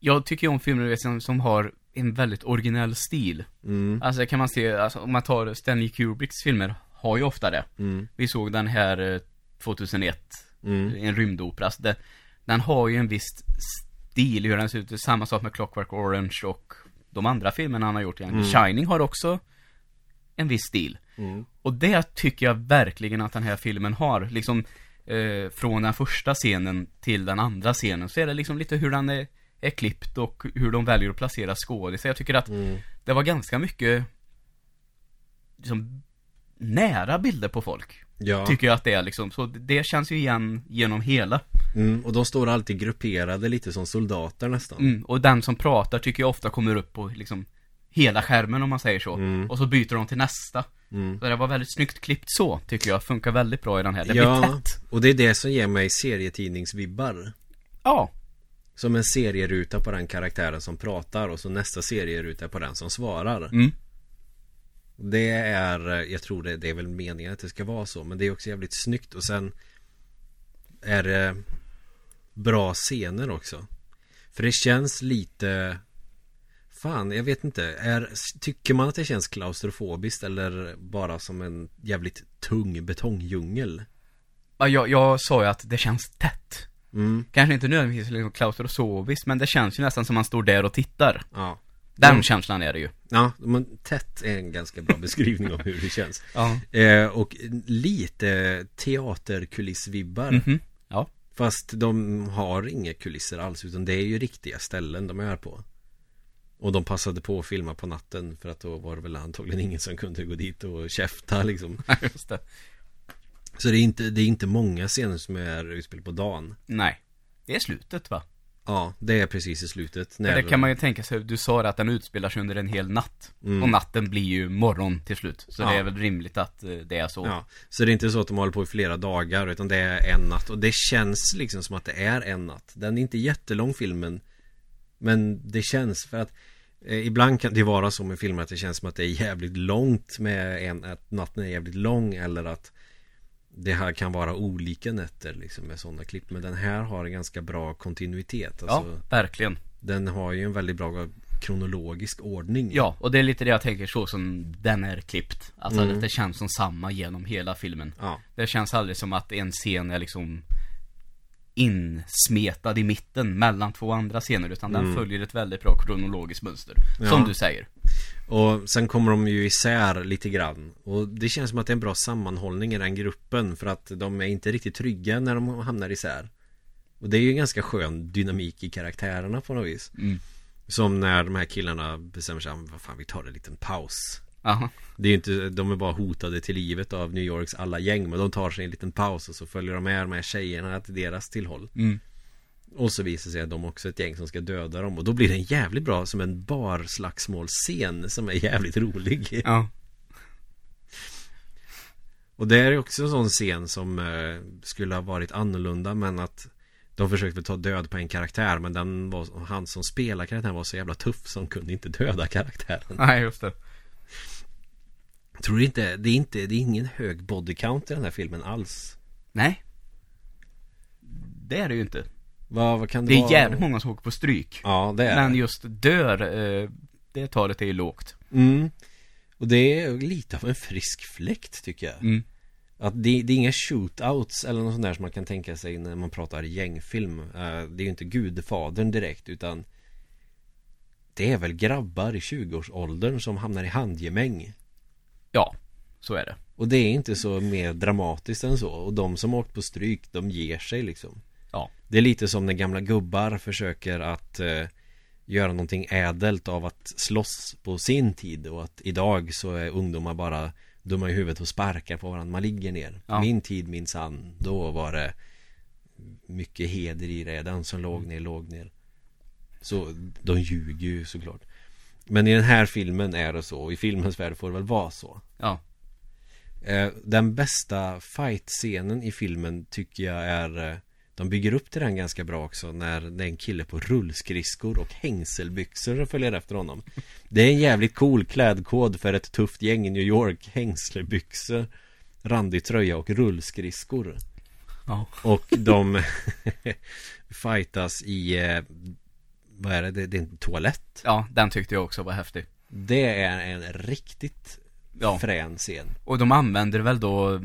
Jag tycker ju om filmer som, som har en väldigt originell stil. mm, Alltså kan man se, alltså, om man tar Stanley Kubricks filmer, har ju ofta det. mm, Vi såg den här eh, 2001, mm, en rymdopera. Så det, den har ju en viss stil, hur den ser ut. Samma sak med Clockwork Orange och de andra filmerna han har gjort. Mm. Shining har också en viss stil. mm. Och det tycker jag verkligen att den här filmen har. Liksom, eh, från den första scenen till den andra scenen så är det liksom lite hur den är, är klippt och hur de väljer att placera skådisar. Jag tycker att Mm. det var ganska mycket liksom, nära bilder på folk. Ja, Tycker jag att det är liksom. Så det känns ju igen genom hela. mm, och de står alltid grupperade lite som soldater nästan Mm, och den som pratar tycker jag ofta kommer upp på liksom hela skärmen om man säger så. Mm. Och så byter de till nästa. mm. Så det var väldigt snyggt klippt så, tycker jag. Funkar väldigt bra i den här. Det blir Ja, tätt. och det är det som ger mig serietidningsvibbar Ja. Som en serieruta på den karaktären som pratar och så nästa serieruta på den som svarar Mm. Det är, eh, jag tror det, det är väl meningen att det ska vara så Men det är också jävligt snyggt och sen Är det Bra scener också För det känns lite Fan, jag vet inte är, Tycker man att det känns klaustrofobiskt eller bara som en jävligt tung betongdjungel? Ja, jag, jag sa ju att det känns tätt. Mm, Kanske inte nödvändigtvis liksom klaustrofobiskt, men det känns ju nästan som man står där och tittar. ja Den Mm. känslan är det ju. Ja, men tätt är en ganska bra beskrivning av hur det känns <laughs> Ja. eh, Och lite teaterkulissvibbar Mhm. Ja. Fast de har inga kulisser alls utan det är ju riktiga ställen de är på Och de passade på att filma på natten för att då var det väl antagligen ingen som kunde gå dit och käfta liksom <laughs> Just det. Så det är inte, det är inte många scener som är utspel på dagen Nej. Det är slutet va? Ja, det är precis i slutet För det kan man ju tänka sig, du sa att den utspelar sig under en hel natt. Mm. Och natten blir ju morgon till slut. Så Ja. det är väl rimligt att eh, det är så. Ja, så det är inte så att de håller på i flera dagar utan det är en natt och det känns liksom som att det är en natt Den är inte jättelång filmen Men det känns för att eh, Ibland kan det vara så med filmer att det känns som att det är jävligt långt med en, att natten är jävligt lång eller att Det här kan vara olika nätter liksom med sådana klipp Men den här har en ganska bra kontinuitet alltså, ja, verkligen. Den har ju en väldigt bra kronologisk ordning Ja, och det är lite det jag tänker så som den är klippt. Alltså Mm. att det känns som samma genom hela filmen. Ja, Det känns aldrig som att en scen är liksom insmetad i mitten mellan två andra scener utan den Mm. följer ett väldigt bra kronologiskt mönster. Ja. Som du säger. Och sen kommer de ju isär lite grann Och det känns som att det är en bra sammanhållning i den gruppen För att de är inte riktigt trygga när de hamnar isär Och det är ju en ganska skön dynamik i karaktärerna på något vis Mm. Som när de här killarna bestämmer sig Vad fan vi tar en liten paus Aha. Det är ju inte, de är bara hotade till livet av New Yorks alla gäng Men de tar sig en liten paus och så följer de med de här tjejerna till deras tillhåll Mm. och så visar sig att de också är ett gäng som ska döda dem Och då blir det en jävligt bra som en barslagsmålscen Som är jävligt rolig Ja. Och det är också en sån scen som eh, skulle ha varit annorlunda men att de försökte ta död på en karaktär men den var, han som spelar karaktären var så jävla tuff som kunde inte döda karaktären. Nej, just det. Tror du inte, det är inte, det är ingen hög body count i den här filmen alls. Nej. Det är det ju inte. Vad, vad kan det, Det är vara? jävligt många som åker på stryk. Ja, det är Men det. just dör, eh, det talet är ju lågt. Mm. Och det är lite av en frisk fläkt tycker jag. Mm. Att det, det är inga shootouts eller något sånt där som man kan tänka sig när man pratar gängfilm. Eh, det är ju inte Gudfadern direkt utan det är väl grabbar i 20-årsåldern som hamnar i handgemäng. Ja, så är det. Och det är inte så mer dramatiskt än så. Och de som åkt på stryk, de ger sig liksom. Ja. Det är lite som när gamla gubbar försöker att eh, göra någonting ädelt av att slåss på sin tid. Och att idag så är ungdomar bara dumma i huvudet och sparkar på varandra. Man ligger ner. Ja. Min tid minsann, då var det mycket heder i det. Den som låg ner, låg ner. Så de ljuger ju såklart. Men i den här filmen är det så. Och i filmens värld får det väl vara så. Ja. Eh, Den bästa fight-scenen i filmen tycker jag är eh, De bygger upp till den ganska bra också när det är en kille på rullskridskor och hängselbyxor som följer efter honom Det är en jävligt cool klädkod för ett tufft gäng i New York Hängslebyxor Randig tröja och rullskridskor Ja. Och de <laughs> fightas i eh, Vad är det? Det det är en toalett Ja, den tyckte jag också var häftig. Det är en riktigt Ja. frän scen Och de använder väl då,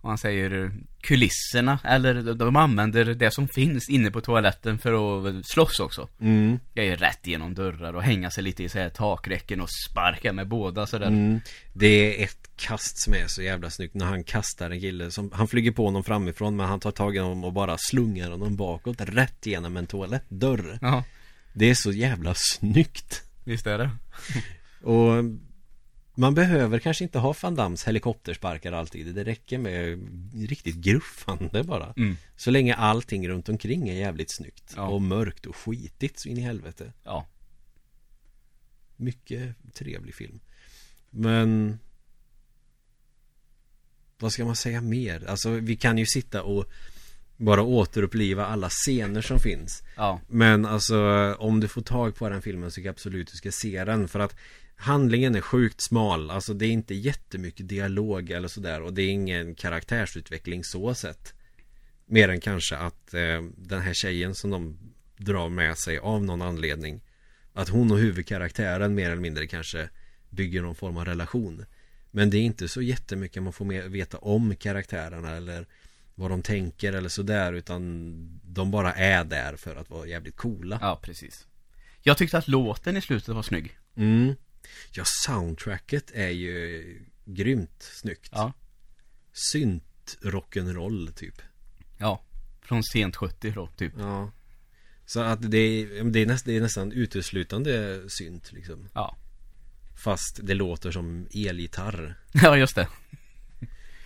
vad man säger, kulisserna, eller de använder det som finns inne på toaletten för att slåss också. mm. Grejer rätt genom dörrar och hänga sig lite i så här takräcken och sparka med båda sådär. Mm. Det är ett kast som är så jävla snyggt när han kastar en kille som, Han flyger på honom framifrån men han tar tag i honom och bara slungar honom bakåt rätt igenom en toalettdörr Ja, Det är så jävla snyggt visst är det. Och man behöver kanske inte ha Van Dams helikoptersparkar alltid Det räcker med riktigt gruffande bara Mm. Så länge allting runt omkring är jävligt snyggt Ja. Och mörkt och skitigt så in i helvete Ja. Mycket trevlig film Men Vad ska man säga mer? Alltså vi kan ju sitta och Bara återuppliva alla scener som finns. Ja. Men alltså om du får tag på den filmen så tycker jag absolut du ska se den För att Handlingen är sjukt smal. Alltså det är inte jättemycket dialog eller sådär Och det är ingen karaktärsutveckling så sett. Mer än kanske att eh, Den här tjejen som de Drar med sig av någon anledning Att hon och huvudkaraktären mer eller mindre kanske Bygger någon form av relation. Men det är inte så jättemycket man får med, veta om karaktärerna eller Vad de tänker eller sådär utan De bara är där för att vara jävligt coola Ja, precis. Jag tyckte att låten i slutet var snygg. mm. Ja, soundtracket är ju grymt snyggt Ja. Synt rock'n'roll typ Ja. Från sent 70 då, typ. Ja Så att det är, det är, näst, det är nästan uteslutande synt liksom Ja. Fast det låter som elgitarr <laughs> Ja, just det.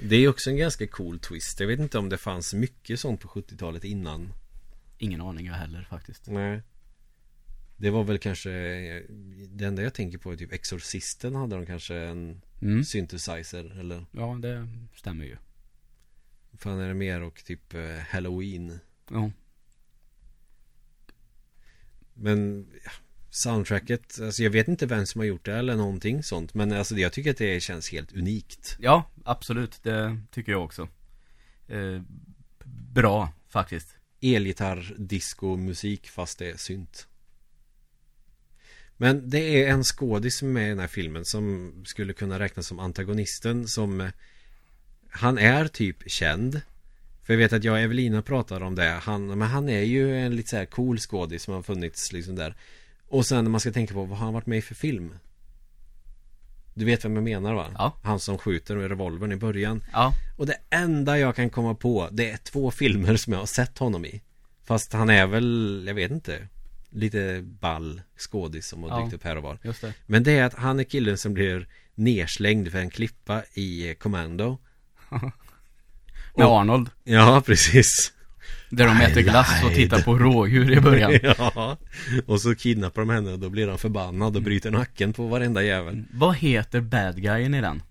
Det är också en ganska cool twist. Jag vet inte om det fanns mycket sånt på 70-talet innan. Ingen aning jag heller faktiskt. Nej. Det var väl kanske Det enda jag tänker på är typ Exorcisten hade de kanske en Mm. synthesizer eller Ja, det stämmer ju. Fan är det mer och typ eh, Halloween Ja. Men ja, Soundtracket, alltså jag vet inte vem som har gjort det eller någonting sånt Men alltså jag tycker att det känns helt unikt Ja, absolut. Det tycker jag också. Eh, bra, faktiskt. Elgitarr, disco, musik fast det är synt Men det är en skådis som är med i den här filmen som skulle kunna räknas som antagonisten som eh, Han är typ känd För jag vet att jag och Evelina pratar om det han, Men han är ju en lite så här cool skådis som har funnits liksom där Och sen när man ska tänka på vad har han varit med i för film? Du vet vem jag menar va? Ja. Han som skjuter med revolvern i början Ja, och det enda jag kan komma på Det är två filmer som jag har sett honom i Fast han är väl, jag vet inte Lite ball skådis som har Ja. dykt upp här och var just det. Men det är att han är killen som blir nerslängd för en klippa i Commando <laughs> Med Och- Arnold. Ja, precis Där de I äter glass och lied. tittar på rådjur i början. <laughs> Ja Och så kidnappar de henne och då blir han förbannad och bryter nacken på varenda jävel Vad heter bad guyen i den?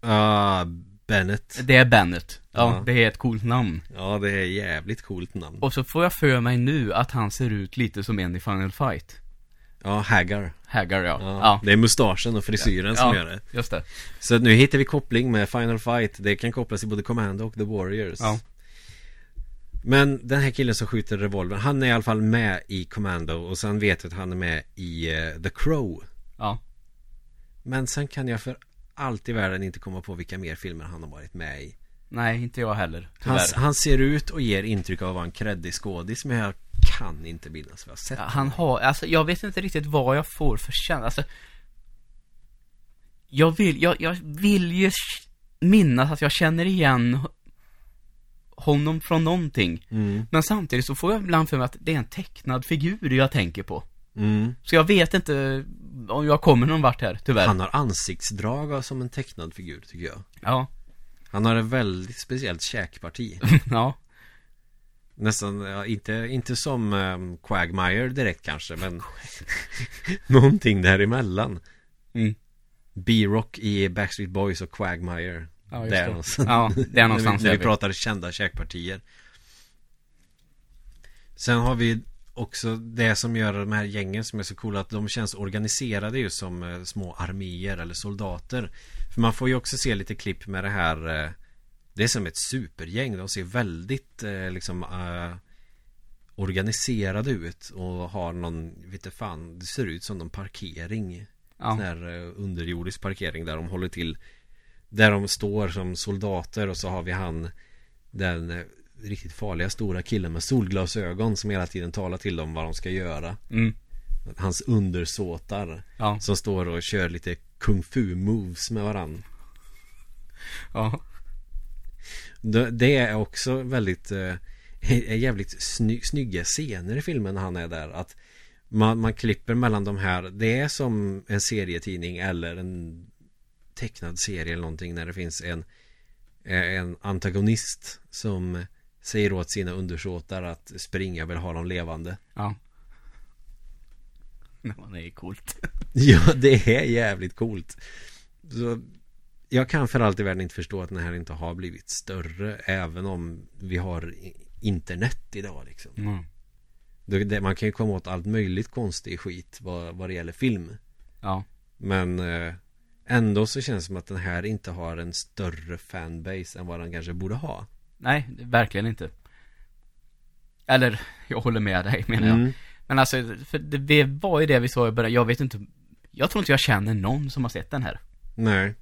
Ah, Bennett Det är Bennett. Ja, Ja. det är ett coolt namn. Ja, det är jävligt coolt namn Och så får jag för mig nu att han ser ut lite som en i Final Fight. Ja, Haggar Haggar, ja. Ja, Ja, Det är mustaschen och frisyren som ja gör det just det. Så nu hittar vi koppling med Final Fight Det kan kopplas till både Commando och The Warriors Ja. Men den här killen som skjuter revolvern Han är i alla fall med i Commando Och sen vet jag att han är med i eh, The Crow Ja. Men sen kan jag för allt i världen inte komma på vilka mer filmer han har varit med i Nej, inte jag heller. han, han ser ut och ger intryck av att vara en kreddig skådis Men jag kan inte minnas vad jag sett Ja, han har, alltså jag vet inte riktigt vad jag får för känsla, alltså Jag vill, jag, jag vill ju minnas att jag känner igen honom från någonting. Mm. Men samtidigt så får jag ibland för mig att det är en tecknad figur jag tänker på. Mm. Så jag vet inte om jag kommer någon vart här, tyvärr. Han har ansiktsdrag som en tecknad figur tycker jag. Ja, Han har ett väldigt speciellt käkparti. <laughs> Ja, Nästan, ja, inte, inte som um, Quagmire direkt kanske men <laughs> Någonting däremellan. Mm. B-Rock i Backstreet Boys och Quagmire Ja, just Där det. någonstans. Ja, där någonstans <laughs> När vi, när är vi. pratar kända käkpartier. Sen har vi också det som gör de här gängen som är så coola att de känns organiserade ju som eh, små arméer eller soldater. För man får ju också se lite klipp med det här eh, Det är som ett supergäng, de ser väldigt eh, liksom Organiserade ut och har någon, vet du fan, det ser ut som någon parkering. Ja, Sån här underjordisk parkering där de håller till Där de står som soldater och så har vi han Den eh, riktigt farliga stora killen med solglasögon som hela tiden talar till dem vad de ska göra. Mm. Hans undersåtar ja, Som står och kör lite kung fu moves med varann. Ja, Det är också väldigt eh, är jävligt sny, snygga scener i filmen när han är där. Att man, man klipper mellan de här Det är som en serietidning eller en tecknad serie eller någonting när det finns en eh, en antagonist som säger åt sina undersåtar att springa vill ha dem levande. ja <laughs> Nej, det är coolt <laughs> Ja, det är jävligt coolt. Så jag kan för allt i världen inte förstå att den här inte har blivit större även om vi har internet idag liksom. mm. Det, man kan ju komma åt allt möjligt konstig skit vad, vad det gäller film. Ja, Men eh, ändå så känns det som att den här inte har en större fanbase än vad den kanske borde ha. nej, verkligen inte. Eller, jag håller med dig menar jag. Mm. Men alltså, för det, var ju det vi sa i början, jag vet inte Jag tror inte jag känner någon som har sett den här. Nej,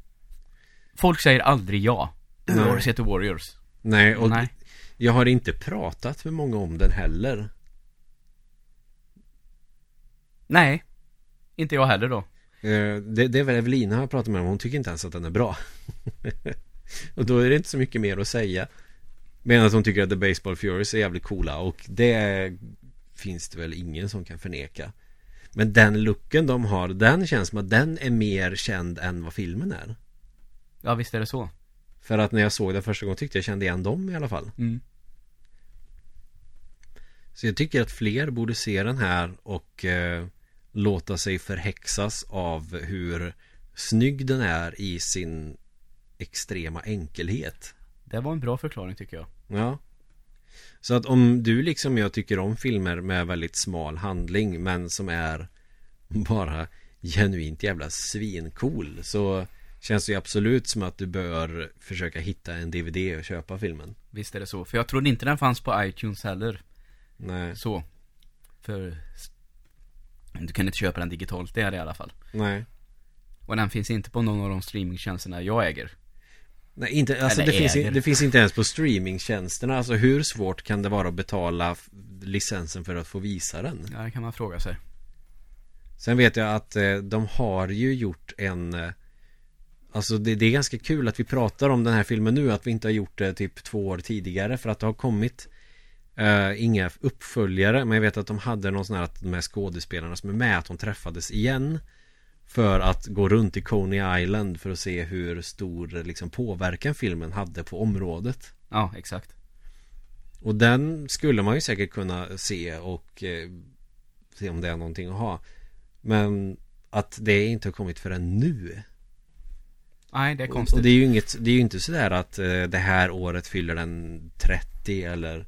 Folk säger aldrig ja. Du har sett The Warriors. Nej och Nej. jag har inte pratat med många om den heller. Nej. Inte jag heller då Det, det är väl Evelina jag pratat med om, hon tycker inte ens att den är bra. <laughs> och då är det inte så mycket mer att säga. Medan hon tycker att The Baseball Furies är jävligt coola och det finns det väl ingen som kan förneka. Men den looken de har, den känns som att den är mer känd än vad filmen är. Ja visst är det så För att när jag såg det första gången tyckte jag kände igen dem i alla fall Mm. Så jag tycker att fler borde se den här och eh, låta sig förhäxas av hur snygg den är i sin extrema enkelhet. Det var en bra förklaring tycker jag. Ja. Så att om du liksom jag tycker om filmer med väldigt smal handling men som är bara genuint jävla svincool så känns det ju absolut som att du bör försöka hitta en DVD och köpa filmen. Visst är det så. För jag trodde inte den fanns på iTunes heller. Nej, Så. För du kan inte köpa den digitalt, det är det i alla fall. nej. Och den finns inte på någon av de streamingtjänsterna jag äger. Nej, inte, alltså Eller det finns, det finns inte ens på streamingtjänsterna. Alltså hur svårt kan det vara att betala licensen för att få visa den? Ja, det kan man fråga sig. Sen vet jag att eh, de har ju gjort en eh, Alltså det, det är ganska kul att vi pratar om den här filmen nu Att vi inte har gjort det typ två år tidigare För att det har kommit eh, Inga uppföljare Men jag vet att de hade någon sån här att de här skådespelarna som är med Att de träffades igen För att gå runt i Coney Island För att se hur stor liksom, påverkan filmen hade på området Ja, exakt. och den skulle man ju säkert kunna se och eh, se om det är någonting att ha. Men att det inte har kommit förrän nu. Nej, det är Och, konstigt. och det är ju inget, det är ju inte sådär att eh, det här året fyller den 30 eller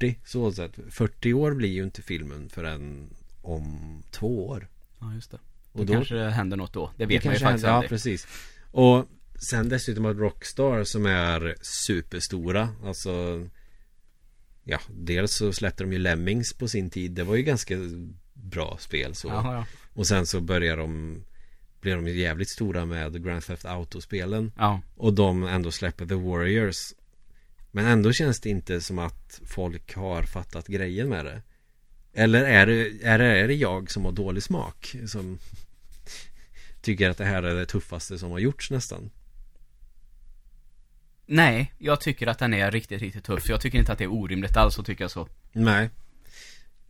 40 så sätt. 40 år blir ju inte filmen förrän om två år. Ja, just det. Och då- kanske det händer något då. Det vet Det man ju faktiskt händer, Ja, aldrig. precis. Och sen dessutom att Rockstar som är superstora. Alltså Ja, dels så släppte de ju Lemmings på sin tid. Det var ju ganska bra spel så. Jaha, ja. Och sen så började de Blev de ju jävligt stora med Grand Theft Auto-spelen. Ja, Och de ändå släpper The Warriors. Men ändå känns det inte som att folk har fattat grejen med det. Eller är det, är det, är det jag som har dålig smak? Som <laughs> tycker att det här är det tuffaste som har gjorts nästan. Nej, jag tycker att den är riktigt, riktigt tuff. Jag tycker inte att det är orimligt alls att tycka så. Nej.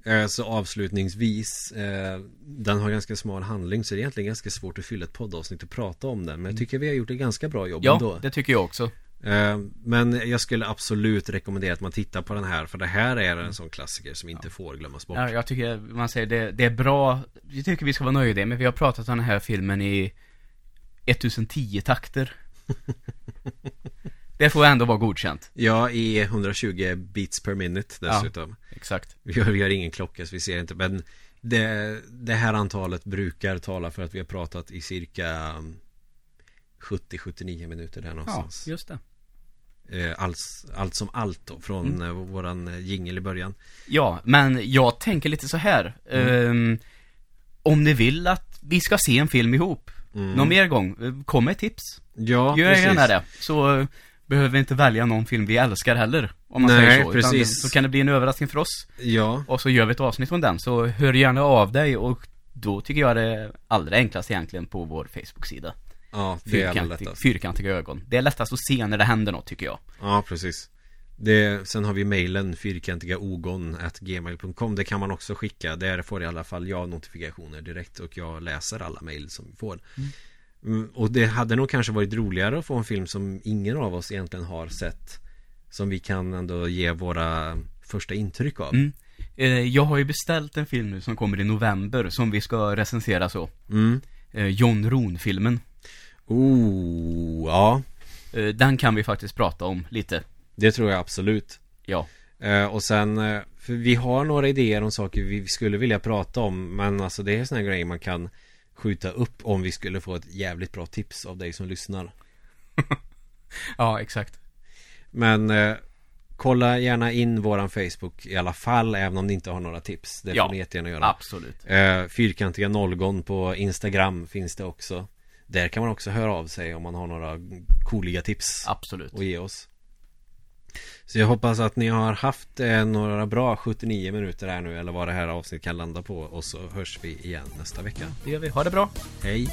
Eh, Så avslutningsvis eh, Den har ganska smal handling så det är egentligen ganska svårt att fylla ett poddavsnitt och prata om den Men jag tycker vi har gjort ett ganska bra jobb Ja, ändå det tycker jag också. Eh, Men jag skulle absolut rekommendera att man tittar på den här För det här är en sån klassiker som inte får glömmas bort Ja, jag tycker, man säger det, det är bra. Jag tycker vi ska vara nöjda med. Vi har pratat om den här filmen i 1010 takter. <laughs> det får ändå vara godkänt. Ja, i 120 beats per minute dessutom Exakt. vi, har, vi har ingen klocka så vi ser inte Men det, det här antalet brukar tala för att vi har pratat i cirka mm, 70-79 minuter där Ja, någonstans just det. Eh, allt, allt som allt då Från Mm. eh, våran eh, jingle i början Ja, men jag tänker lite så här. Ehm, om ni vill att vi ska se en film ihop, mm. någon mer gång, kom med tips. Ja, Gör precis gärna det. Så eh, behöver vi inte välja någon film vi älskar heller. Om man Nej, säger så. Utan precis. så kan det bli en överraskning för oss. Ja, Och så gör vi ett avsnitt om den. Så hör gärna av dig och då tycker jag det är allra enklast egentligen på vår Facebook-sida. Ja det är allra Fyrkantig, lättast fyrkantiga ögon. Det är lättast att se när det händer något tycker jag. Ja, precis det, Sen har vi mejlen fyrkantiga ogon gmail.com Det kan man också skicka Där får i alla fall jag notifikationer direkt Och jag läser alla mejl som vi får mm. Och det hade nog kanske varit roligare att få en film som ingen av oss egentligen har sett Som vi kan ändå ge våra första intryck av Mm. Eh, Jag har ju beställt en film nu som kommer i november som vi ska recensera så. mm. Eh, John Roon-filmen. Oh, ja Eh, Den kan vi faktiskt prata om lite. Det tror jag absolut Ja. Eh, och sen, eh, för vi har några idéer om saker vi skulle vilja prata om Men alltså det är här grejer man kan skjuta upp om vi skulle få ett jävligt bra tips av dig som lyssnar <laughs> Ja, exakt. Men eh, kolla gärna in våran Facebook i alla fall Även om ni inte har några tips Det Ja. får ni jättegärna göra Absolut. eh, Fyrkantiga nollgon på Instagram finns det också Där kan man också höra av sig om man har några cooliga tips Absolut. att ge oss Så jag hoppas att ni har haft eh, några bra 79 minuter här nu Eller vad det här avsnittet kan landa på Och så hörs vi igen nästa vecka Det gör vi. Ha det bra. Hej